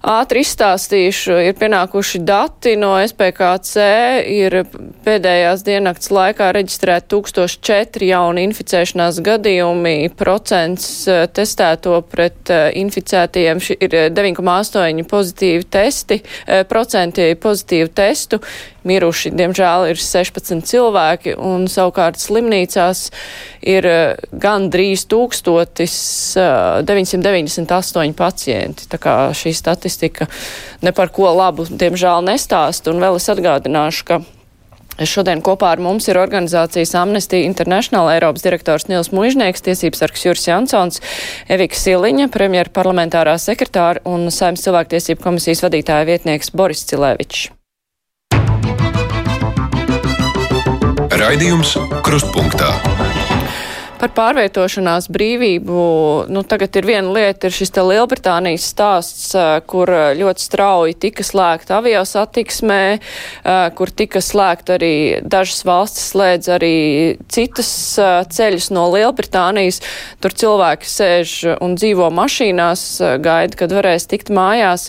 ātri izstāstīšu, ir pienākuši dati no SPKC, ir pēdējās diennakts laikā reģistrēti 1004 jauni inficēšanās gadījumi, procents eh, testēto pret eh, inficētajiem ir 9,8 pozitīvi testi, eh, procenti pozitīvu testu, miruši, diemžēl, ir 16 cilvēki, un savukārt slimnīcās ir gandrīz 1998 pacienti. Tā kā šī statistika ne par ko labu, diemžēl, nestāst, un vēl es atgādināšu, ka Šodien kopā ar mums ir organizācijas Amnesty International Eiropas direktors Nils Muižnieks, tiesības sargs Juris Jansons, Evika Siliņa, premjera parlamentārā sekretāra un saimnes cilvēktiesību komisijas vadītāja vietnieks Boris Cilēvičs. Raidījums Krustpunktā. Par pārvietošanās brīvību. Nu, tagad ir viena lieta, ir šis Lielbritānijas stāsts, kur ļoti strauji tika slēgta avio satiksmē, kur tika slēgta arī dažas valstis slēdz arī citas ceļus no Lielbritānijas. Tur cilvēki sēž un dzīvo mašīnās, gaida, kad varēs tikt mājās.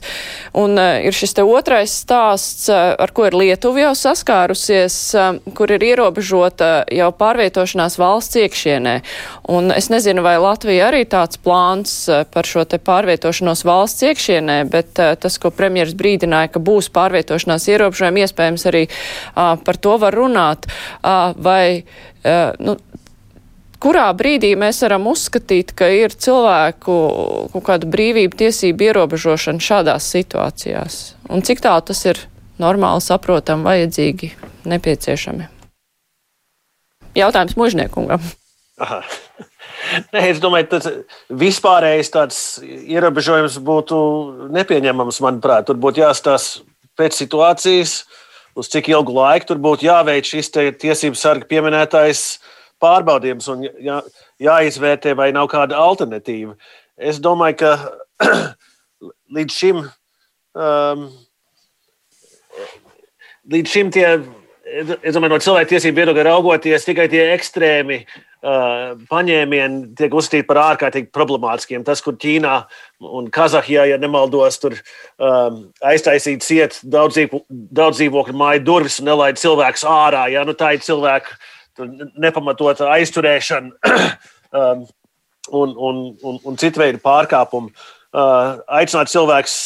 Un ir šis te otrais stāsts, ar ko ir Lietuva jau saskārusies, kur ir ierobežota jau pārvietošanās valsts iekšienē. Un es nezinu, vai Latvija arī tāds plāns eh, par šo te pārvietošanos valsts iekšienē, bet uh, tas, ko premjeras brīdināja, ka būs pārvietošanās ierobežojumi, iespējams arī uh, par to var runāt. Uh, vai, uh, nu, kurā brīdī mēs varam uzskatīt, ka ir cilvēku kaut kāda brīvība tiesība ierobežošana šādās situācijās? Un cik tā tas ir normāli, saprotam, vajadzīgi, nepieciešami? Jautājums mužniekungam. Aha. Nē, es domāju, ka vispārējais tāds ierobežojums būtu nepieņemams, manuprāt. Tur būtu jāstāsta pēc situācijas, uz cik ilgu laiku tur būtu jāveic šis tiesību sarga pieminētais pārbaudījums un jā, jāizvērtē, vai nav kāda alternatīva. Es domāju, ka *clears throat* līdz šim, um, līdz šim tie, es domāju, no cilvēktiesību viedokļa raugoties, tikai tie ekstrēmi uh, paņēmieni tiek uzskatīti par ārkārtīgi problemātiskiem. Tas, kur Ķīnā un Kazahijā, ja nemaldos, tur um, aiztaisīt ciet daudz, daudz dzīvokļu māju durvis un nelaid cilvēkus ārā. Ja? Nu, tā ir cilvēku nepamatota aizturēšana *clears throat* um, un, un, un, un citu veidu pārkāpumu. Uh, aicināt cilvēkus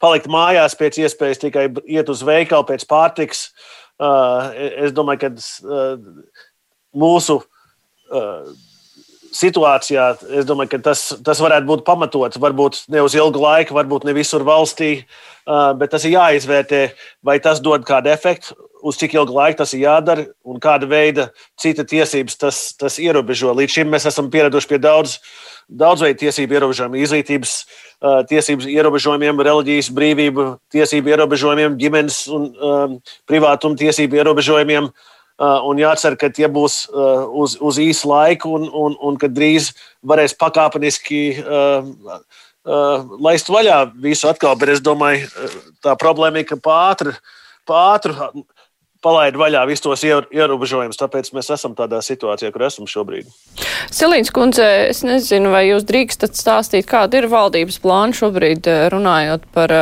palikt mājās pēc iespējas tikai iet uz veikalu pēc pārtiks. Uh, es domāju, ka uh, mūsu uh, Uh, situācijā, domāju, tas, tas varētu būt pamatots. Varbūt ne uz ilgu laiku, varbūt ne visur valstī, uh, bet tas ir jāizvērtē, vai tas dod kādu efektu, uz cik ilgu laiku tas ir jādara un kāda veida cita tiesības tas, tas ierobežo. Līdz šim mēs esam pieraduši pie daudz, daudz veidu tiesību ierobežojumiem, izglītības uh, tiesību ierobežojumiem, reliģijas brīvību tiesību ierobežojumiem, ģimenes un um, privātuma tiesību ierobežojumiem. Uh, Uh, un jācer, ka tie būs uh, uz, uz īsu laiku, un, un, un ka drīz varēs pakāpeniski uh, laist vaļā visu atkal. Bet es domāju, tā problēma ir, ka pātri, pātri palaid vaļā visus tos ierobežojumus. Tāpēc mēs esam tādā situācijā, kur esam šobrīd. Selīns kundze, es nezinu, vai jūs drīkstat stāstīt, kāda ir valdības plāna šobrīd runājot par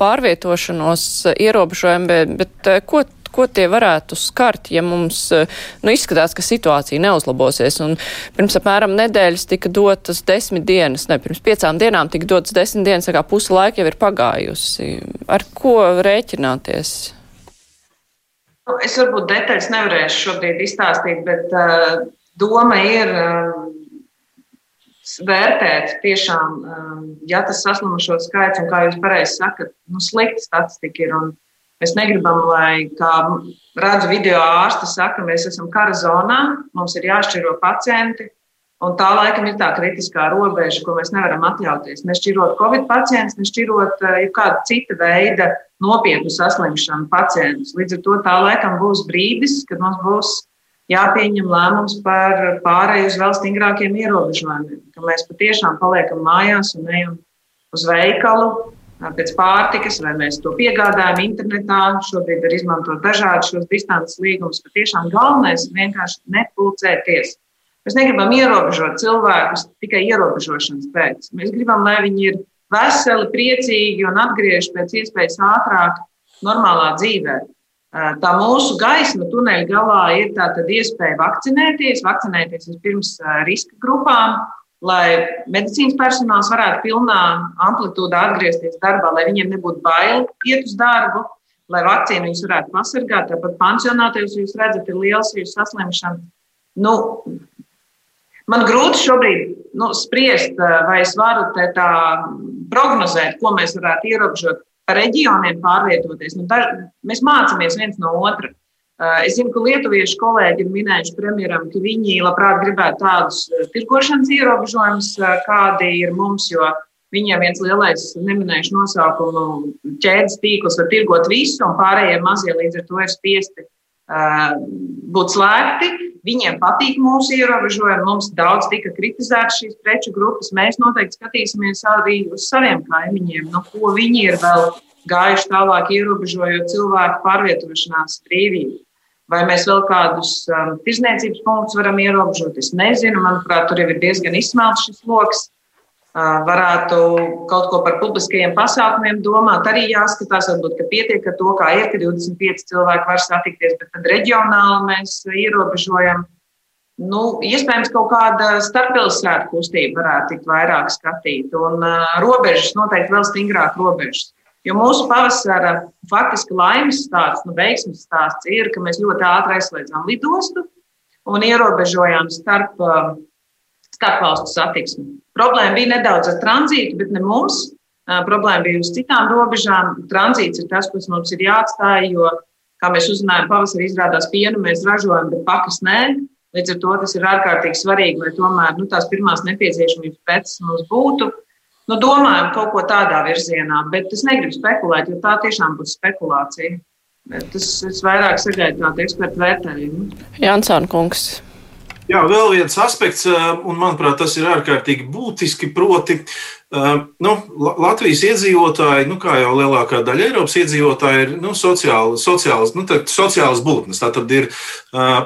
pārvietošanos ierobežojumu, bet, bet ko ko tie varētu skart, ja mums eh, nu, izskatās, ka situācija neuzlabosies. Un pirms apmēram nedēļas tika dotas desmit dienas, ne pirms piecām dienām tika dotas desmit dienas, kā pusi laika jau ir pagājusi. Ar ko rēķināties? Nu, es varbūt detaļas nevarēšu šobrīd izstāstīt, bet uh, doma ir uh, vērtēt tiešām, uh, ja tas saslimušo skaits, un kā jūs pareizi sakat, nu, slikta statistika ir. Mēs negribam, lai, kā redzu video ārsti saka, mēs esam kara zonā, mums ir jāšķiro pacienti. Un tā laikam ir tā kritiskā robeža, ko mēs nevaram atļauties. Nešķirot covid pacientus, nešķirot jebkāda cita veida nopietnu saslimšanu pacientus. Līdz ar to tā laikam būs brīdis, kad mums būs jāpieņem lēmums par pārēju uz vēl stingrākiem ierobežojumiem, ka mēs patiešām paliekam mājās un ejam uz veikalu pēc pārtikas, vai mēs to piegādājam internetā. Šobrīd var izmantot dažādus šos distances līgumus. Patiešām galvenais ir vienkārši nepulcēties. Mēs negribam ierobežot cilvēkus tikai ierobežošanas pēc. Mēs gribam, lai viņi ir veseli, priecīgi un atgriežas pēc iespējas ātrāk normālā dzīvē. Tā mūsu gaisma tuneļa galā ir tātad iespēja vakcinēties, vakcinēties vispirms riska grupām, lai medicīnas personāls varētu pilnā amplitūdā atgriezties darbā, lai viņiem nebūtu bail iet uz darbu, lai vakcīnu viņus varētu pasargāt. Tāpat pansionātos jūs redzat, ir liels vīrusu saslimšana. Nu, man grūti šobrīd nu, spriest, vai es varu tā prognozēt, ko mēs varētu ierobežot pa reģioniem pārvietoties. Nu, daž, mēs mācāmies viens no otra. Eh, es zinu, ka lietuviešu kolēģi ir minējuši premjeram, ka viņi labprāt gribētu tādus eh, tirgošanas ierobežojumus, eh, kādi ir mums, jo viņiem viens lielais neminējuši nosaukumu ķēdes tīkls var tirgot visu, un pārējie mazie līdz ar to ir spiesti būt slēgti. Viņiem patīk mūsu ierobežojumi, mums daudz tika kritizētas šīs preču grupas. Mēs noteikti skatīsimies arī uz saviem kaimiņiem, no ko viņi ir vēl gājuši tālāk, ierobežojot cilvēku pārvietošanās brīvību. Vai mēs vēl kādus um, tirzniecības punktus varam ierobežot? Es nezinu. Manuprāt, tur jau ir diezgan izsmelts šis lokus varētu kaut ko par publiskajiem pasākumiem domāt. Arī jāskatās, varbūt, ka pietiek ar to, kā ir, ka 25 cilvēki var satikties, bet tad reģionāli mēs ierobežojam. Nu, iespējams, kaut kāda starppilsētu kustība varētu tikt vairāk skatīt, un uh, robežas noteikti vēl stingrāk robežas. Jo mūsu pavasara faktiski laimes stāsts, nu, veiksmes stāsts ir, ka mēs ļoti ātri aizslēdzām lidostu un ierobežojām starp starpvalstu satiksmi. Problēma bija nedaudz ar tranzītu, bet ne mums. Problēma bija uz citām robežām. Tranzīts ir tas, kas mums ir jāatstāj, jo, kā mēs uzzinājām, pavasarī izrādās pienu mēs ražojam, bet pakas nē. Līdz ar to tas ir ārkārtīgi svarīgi, lai tomēr nu, tās pirmās nepieciešamības preces mums būtu. Nu, domājam kaut ko tādā virzienā, bet es negribu spekulēt, jo tā tiešām būs spekulācija. Bet es, es vairāk sagaidu tādu ekspertu vērtējumu. Jansāna kungs. Jā, vēl viens aspekts, un manuprāt, tas ir ārkārtīgi būtiski, proti, nu, Latvijas iedzīvotāji, nu, kā jau lielākā daļa Eiropas iedzīvotāji, ir nu, sociāli, sociāls, nu, sociāls būtnes. Tātad ir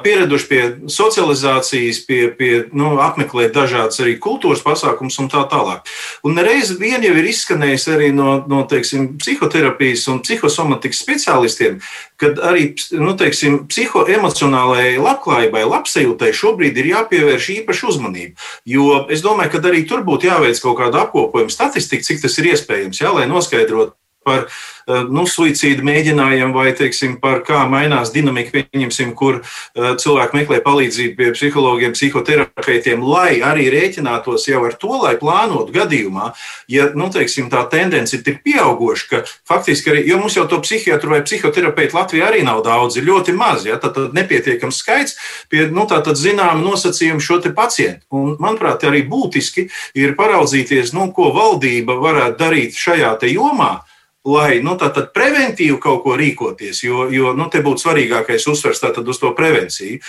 pieraduši pie socializācijas, pie, pie nu, apmeklēt dažādas arī kultūras pasākumus un tā tālāk. Un reiz vien jau ir izskanējis arī no, no teiksim, psihoterapijas un psihosomatikas speciālistiem, kad arī nu, teiksim, psihoemocionālajai labklājībai, labsajūtai šobrīd ir jāpievērš īpaša uzmanība. Jo es domāju, ka arī tur būtu jāveic kaut kāda apkopojuma statistika, cik tas ir iespējams, jā, lai noskaidrotu par eh, nu, suicīdu mēģinājumiem, vai teiksim, par kā mainās dinamika, pieņemsim, kur uh, cilvēki meklē palīdzību pie psihologiem, psihoterapeitiem, lai arī rēķinātos jau ar to, lai plānotu gadījumā, ja nu, teiksim, tā tendence ir pieauguša, ka faktiski arī, jo mums jau to psihiatru vai psihoterapeitu Latvijā arī nav daudz, ir ļoti maz, ja, tad, tad nepietiekams skaits pie nu, zināmu nosacījumu šo pacientu. Un, manuprāt, arī būtiski ir paraudzīties, nu, ko valdība varētu darīt šajā jomā lai nu, preventīvi kaut ko rīkoties, jo, jo nu, te būtu svarīgākais uzsvers uz to prevenciju.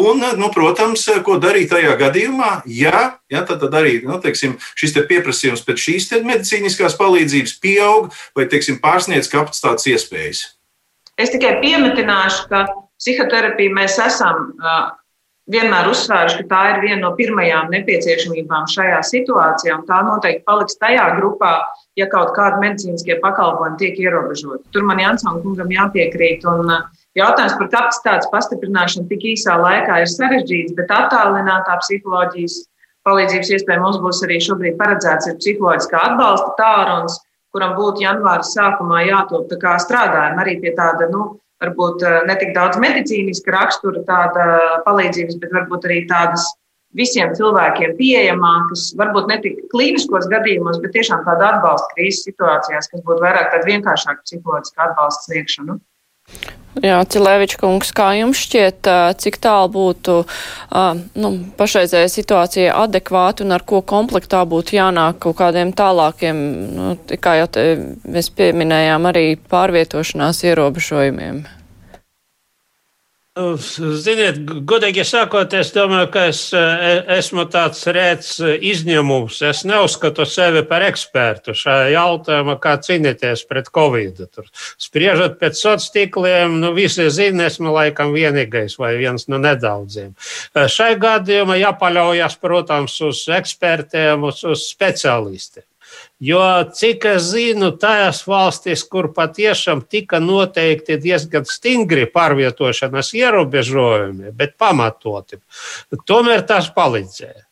Un, nu, protams, ko darīt tajā gadījumā, ja, ja tad, tad arī nu, teiksim, šis te pieprasījums pēc šīs medicīniskās palīdzības pieaug vai teiksim, pārsniedz kapacitātes iespējas. Es tikai piemetināšu, ka psihoterapiju mēs esam vienmēr uzsvēruši, ka tā ir viena no pirmajām nepieciešamībām šajā situācijā, un tā noteikti paliks tajā grupā, ja kaut kāda medicīniskie pakalpojumi tiek ierobežoti. Tur man Jansona kungam jāpiekrīt. Un uh, jautājums par kapacitātes pastiprināšanu tik īsā laikā ir sarežģīts, bet attālinātā psiholoģijas palīdzības iespēja mums būs arī šobrīd paredzēts ir psiholoģiskā atbalsta tālrunis, kuram būtu janvāra sākumā jātop strādājumi arī pie tāda, nu, varbūt uh, ne tik daudz medicīniska rakstura tāda palīdzības, bet varbūt arī tādas visiem cilvēkiem pieejamākas, varbūt ne tik klīniskos gadījumos, bet tiešām tāda atbalsta krīzes situācijās, kas būtu vairāk tāda vienkāršāka psiholoģiska atbalsta sniegšana. Jā, Cilēviča kungs, kā jums šķiet, cik tālu būtu nu, pašreizējā situācija adekvāta un ar ko komplektā būtu jānāk kaut kādiem tālākiem, nu, kā jau te mēs pieminējām, arī pārvietošanās ierobežojumiem? Nu, ziniet, godīgi sakot, es domāju, ka es e, esmu tāds rēts izņēmums. Es neuzskatu sevi par ekspertu šajā jautājumā, kā cīnīties pret covid. Tur spriežot pēc sociāliem tīkliem, nu visi zina, esmu laikam vienīgais vai viens no nedaudziem. E, šai gadījumā jāpaļaujas, protams, uz ekspertiem, uz, uz speciālistiem. Jo, cik es zinu, tajās valstīs, kur patiešām tika noteikti diezgan stingri pārvietošanās ierobežojumi, bet pamatoti, tomēr tas palīdzēja.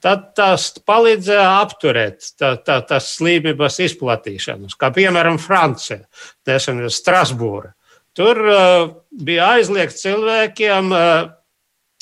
Tad tas palīdzēja apturēt tā, tā, tās slimības izplatīšanos, kā piemēram Francija, nesen Strasbūra. Tur uh, bija aizliegts cilvēkiem uh,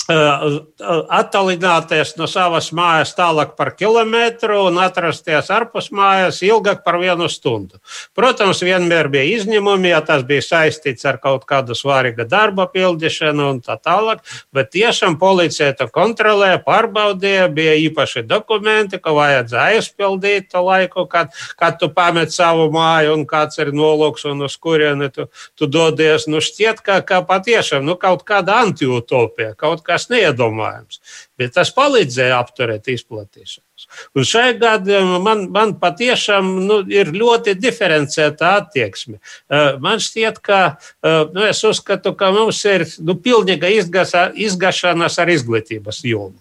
attālināties no savas mājas tālāk par kilometru un atrasties ārpus mājas ilgāk par vienu stundu. Protams, vienmēr bija izņēmumi, ja tas bija saistīts ar kaut kādu svarīgu darba pildīšanu un tā tālāk, bet tiešām policija to kontrolēja, pārbaudīja, bija īpaši dokumenti, ko vajadzēja aizpildīt to laiku, kad, kad tu pamet savu māju un kāds ir nolūks un uz kurieni tu, tu dodies. Nu, šķiet, ka, ka patiešām nu, kaut kāda antiutopija, kaut kas nekas neiedomājams. Bet tas palīdzēja apturēt izplatīšanos. Un šajā gadījumā man, man patiešām nu, ir ļoti diferencēta attieksme. Eh, man šķiet, ka eh, nu, es uzskatu, ka mums ir nu, pilnīga izgašanās ar izglītības jomu.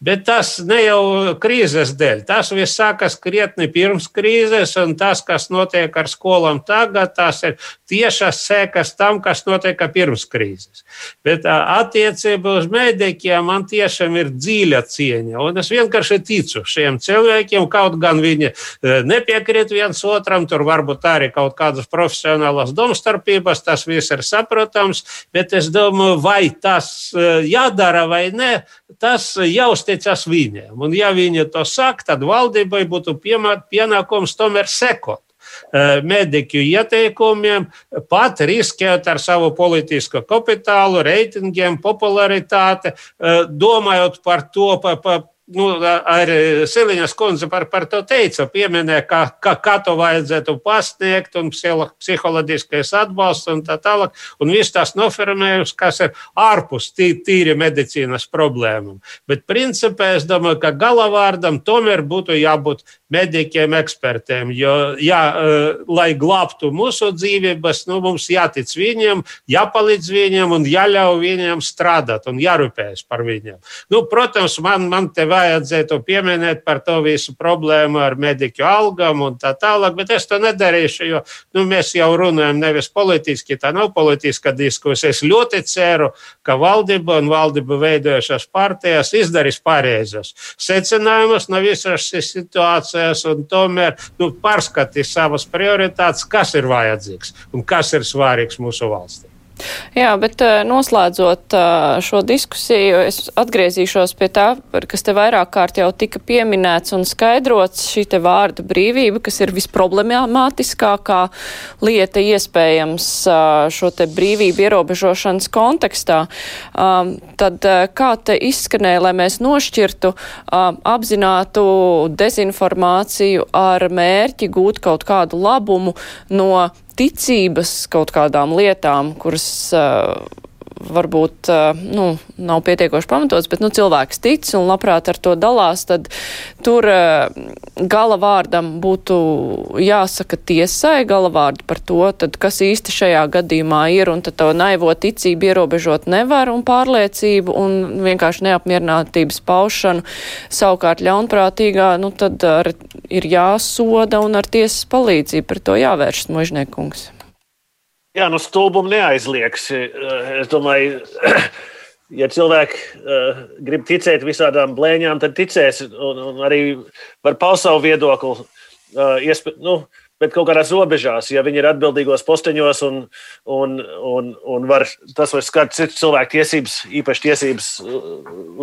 Bet tas ne jau krīzes dēļ. Tas viss sākas krietni pirms krīzes, un tas, kas notiek ar skolām tagad, tas ir tiešas sekas tam, kas notiek pirms krīzes. Bet attiecībā uz medikiem man tiešām ir dziļa cieņa. Un es vienkārši ticu šiem cilvēkiem, kaut gan viņi nepiekrīt viens otram, tur varbūt arī kaut kādas profesionālas domstarpības, tas viss ir saprotams, bet es domāju, vai tas jādara vai ne, tas jāuztiek uzticas viņiem. Un, ja viņi to saka, tad valdībai būtu pienākums tomēr sekot eh, mediķu ieteikumiem, pat riskēt ar savu politisko kapitālu, reitingiem, popularitāti, eh, domājot par to, pa, pa, nu, arī Siliņas kundze par, par to teica, pieminēja, ka, ka, kā to vajadzētu pasniegt, un psiholoģiskais atbalsts un tā tālāk. Un viss tās noformējums, kas ir ārpus tī, tīri medicīnas problēmām. Bet principā es domāju, ka galavārdam tomēr būtu jābūt mediķiem, ekspertiem. Jo, jā, lai glābtu mūsu dzīvības, nu, mums jātic viņiem, jāpalīdz viņiem un jāļauj viņiem strādāt un jārūpējas par viņiem. Nu, protams, man, man te vajadzētu pieminēt par to visu problēmu ar mediķu algām un tā tālāk, bet es to nedarīšu, jo nu, mēs jau runājam nevis politiski, tā nav politiska diskusija. Es ļoti ceru, ka valdība un valdība veidojušās partijas izdarīs pareizos secinājumus no visas šīs situācijas un tomēr nu, pārskatīs savas prioritātes, kas ir vajadzīgs un kas ir svarīgs mūsu valstī. Jā, bet eh, noslēdzot eh, šo diskusiju, es atgriezīšos pie tā, kas te vairāk kārt jau tika pieminēts un skaidrots, šī te vārda brīvība, kas ir visproblemātiskākā lieta iespējams eh, šo te brīvību ierobežošanas kontekstā. Tad kā te izskanēja, lai mēs nošķirtu apzinātu dezinformāciju ar mērķi gūt kaut kādu labumu no ticības kaut kādām lietām, kuras uh, varbūt nu, nav pietiekoši pamatots, bet nu, cilvēks tic un labprāt ar to dalās, tad tur gala vārdam būtu jāsaka tiesai gala vārdu par to, tad kas īsti šajā gadījumā ir, un tad to naivo ticību ierobežot nevar un pārliecību un vienkārši neapmierinātības paušanu savukārt ļaunprātīgā, nu tad ar, ir jāsoda un ar tiesas palīdzību par to jāvēršas mužniekungs. Jā, nu stulbumu neaizliegs. Es domāju, *clears throat* ja cilvēki uh, grib ticēt visādām blēņām, tad ticēs un, un arī var paust savu viedokli. Uh, iespē, nu, bet kaut kādās robežās, ja viņi ir atbildīgos posteņos un, un, un, un var, tas var skart citu cilvēku tiesības, īpaši tiesības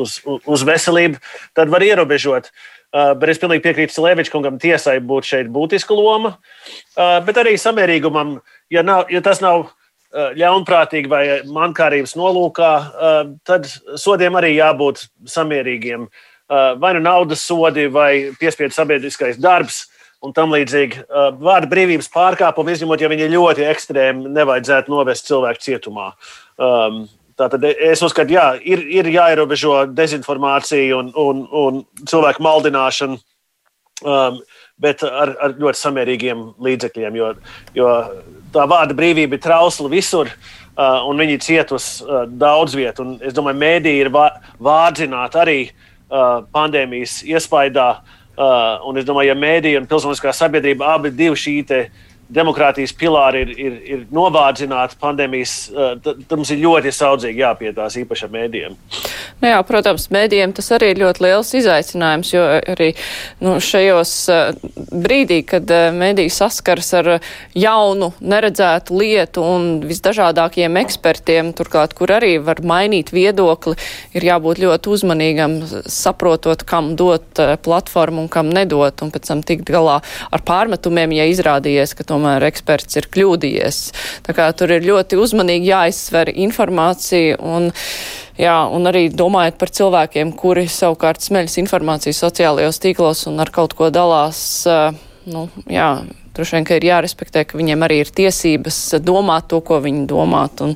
uz, uz veselību, tad var ierobežot. Uh, bet es pilnīgi piekrītu Leviča kungam, tiesai būtu šeit būtiska loma, uh, bet arī samērīgumam, ja, nav, ja tas nav uh, ļaunprātīgi vai mankārības nolūkā, tad sodiem arī jābūt samērīgiem. Vai nu naudas sodi, vai piespiedu sabiedriskais darbs, un tam līdzīgi. Vārda brīvības pārkāpumi, izņemot, ja viņi ir ļoti ekstrēmi, nevajadzētu novest cilvēku cietumā. Tātad es uzskatu, ka ir, ir jāierobežo dezinformācija un, un, un cilvēku maldināšana, um, bet ar, ar ļoti samērīgiem līdzekļiem. Jo, jo tā vārda brīvība ir trausla visur, uh, un viņi cietus uh, daudz vietu. Un es domāju, ka mēdī ir vārdzināti arī uh, pandēmijas iespaidā. Uh, Uh, un es domāju, ja mēdīja un pilsoniskā sabiedrība abi šī demokrātijas pilāri ir, ir, ir novārdzināti pandēmijas, uh, tad mums ir ļoti saudzīgi jāpietās īpaši ar mēdījiem. Nu jā, protams, mēdījiem tas arī ir ļoti liels izaicinājums, jo arī nu, šajos uh, brīdī, kad uh, mēdīji saskars ar jaunu, neredzētu lietu un visdažādākiem ekspertiem, turklāt, kur arī var mainīt viedokli, ir jābūt ļoti uzmanīgam, saprotot, kam dot platformu un kam nedot, un pēc tam tikt galā ar pārmetumiem, ja izrādījies, ka tomēr eksperts ir kļūdījies. Tā kā tur ir ļoti uzmanīgi jāizsver informācija un, jā, un arī domājot par cilvēkiem, kuri savukārt smeļas informāciju sociālajos tīklos un ar kaut ko dalās, nu, jā, Droši vien, ka ir jārespektē, ka viņiem arī ir tiesības domāt to, ko viņi domāt un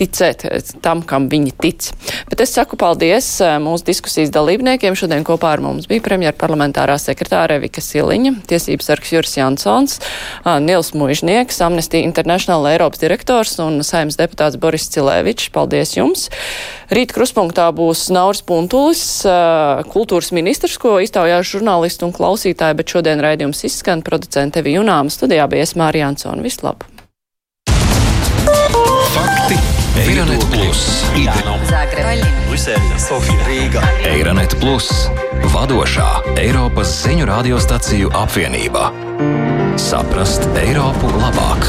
ticēt tam, kam viņi tic. Bet es saku paldies eh, mūsu diskusijas dalībniekiem. Šodien kopā ar mums bija premjera parlamentārā sekretāra Vika Siliņa, tiesības sargs Juris Jansons, eh, Nils Muižnieks, Amnesty International Eiropas direktors un saimnes deputāts Boris Cilēvičs. Paldies jums! Rīt kruspunktā būs Nauris Puntulis, kultūras ministrs, ko iztaujās žurnālisti un klausītāji, bet šodien raidījums izskan producente Vijunā runām. Studijā bija Esmāra Jansona. Vislab! Fakti! Eironet Plus! Zagreba! Sofija! Rīga! Eironet Plus! Vadošā Eiropas ziņu radiostaciju apvienība. Saprast Eiropu labāk!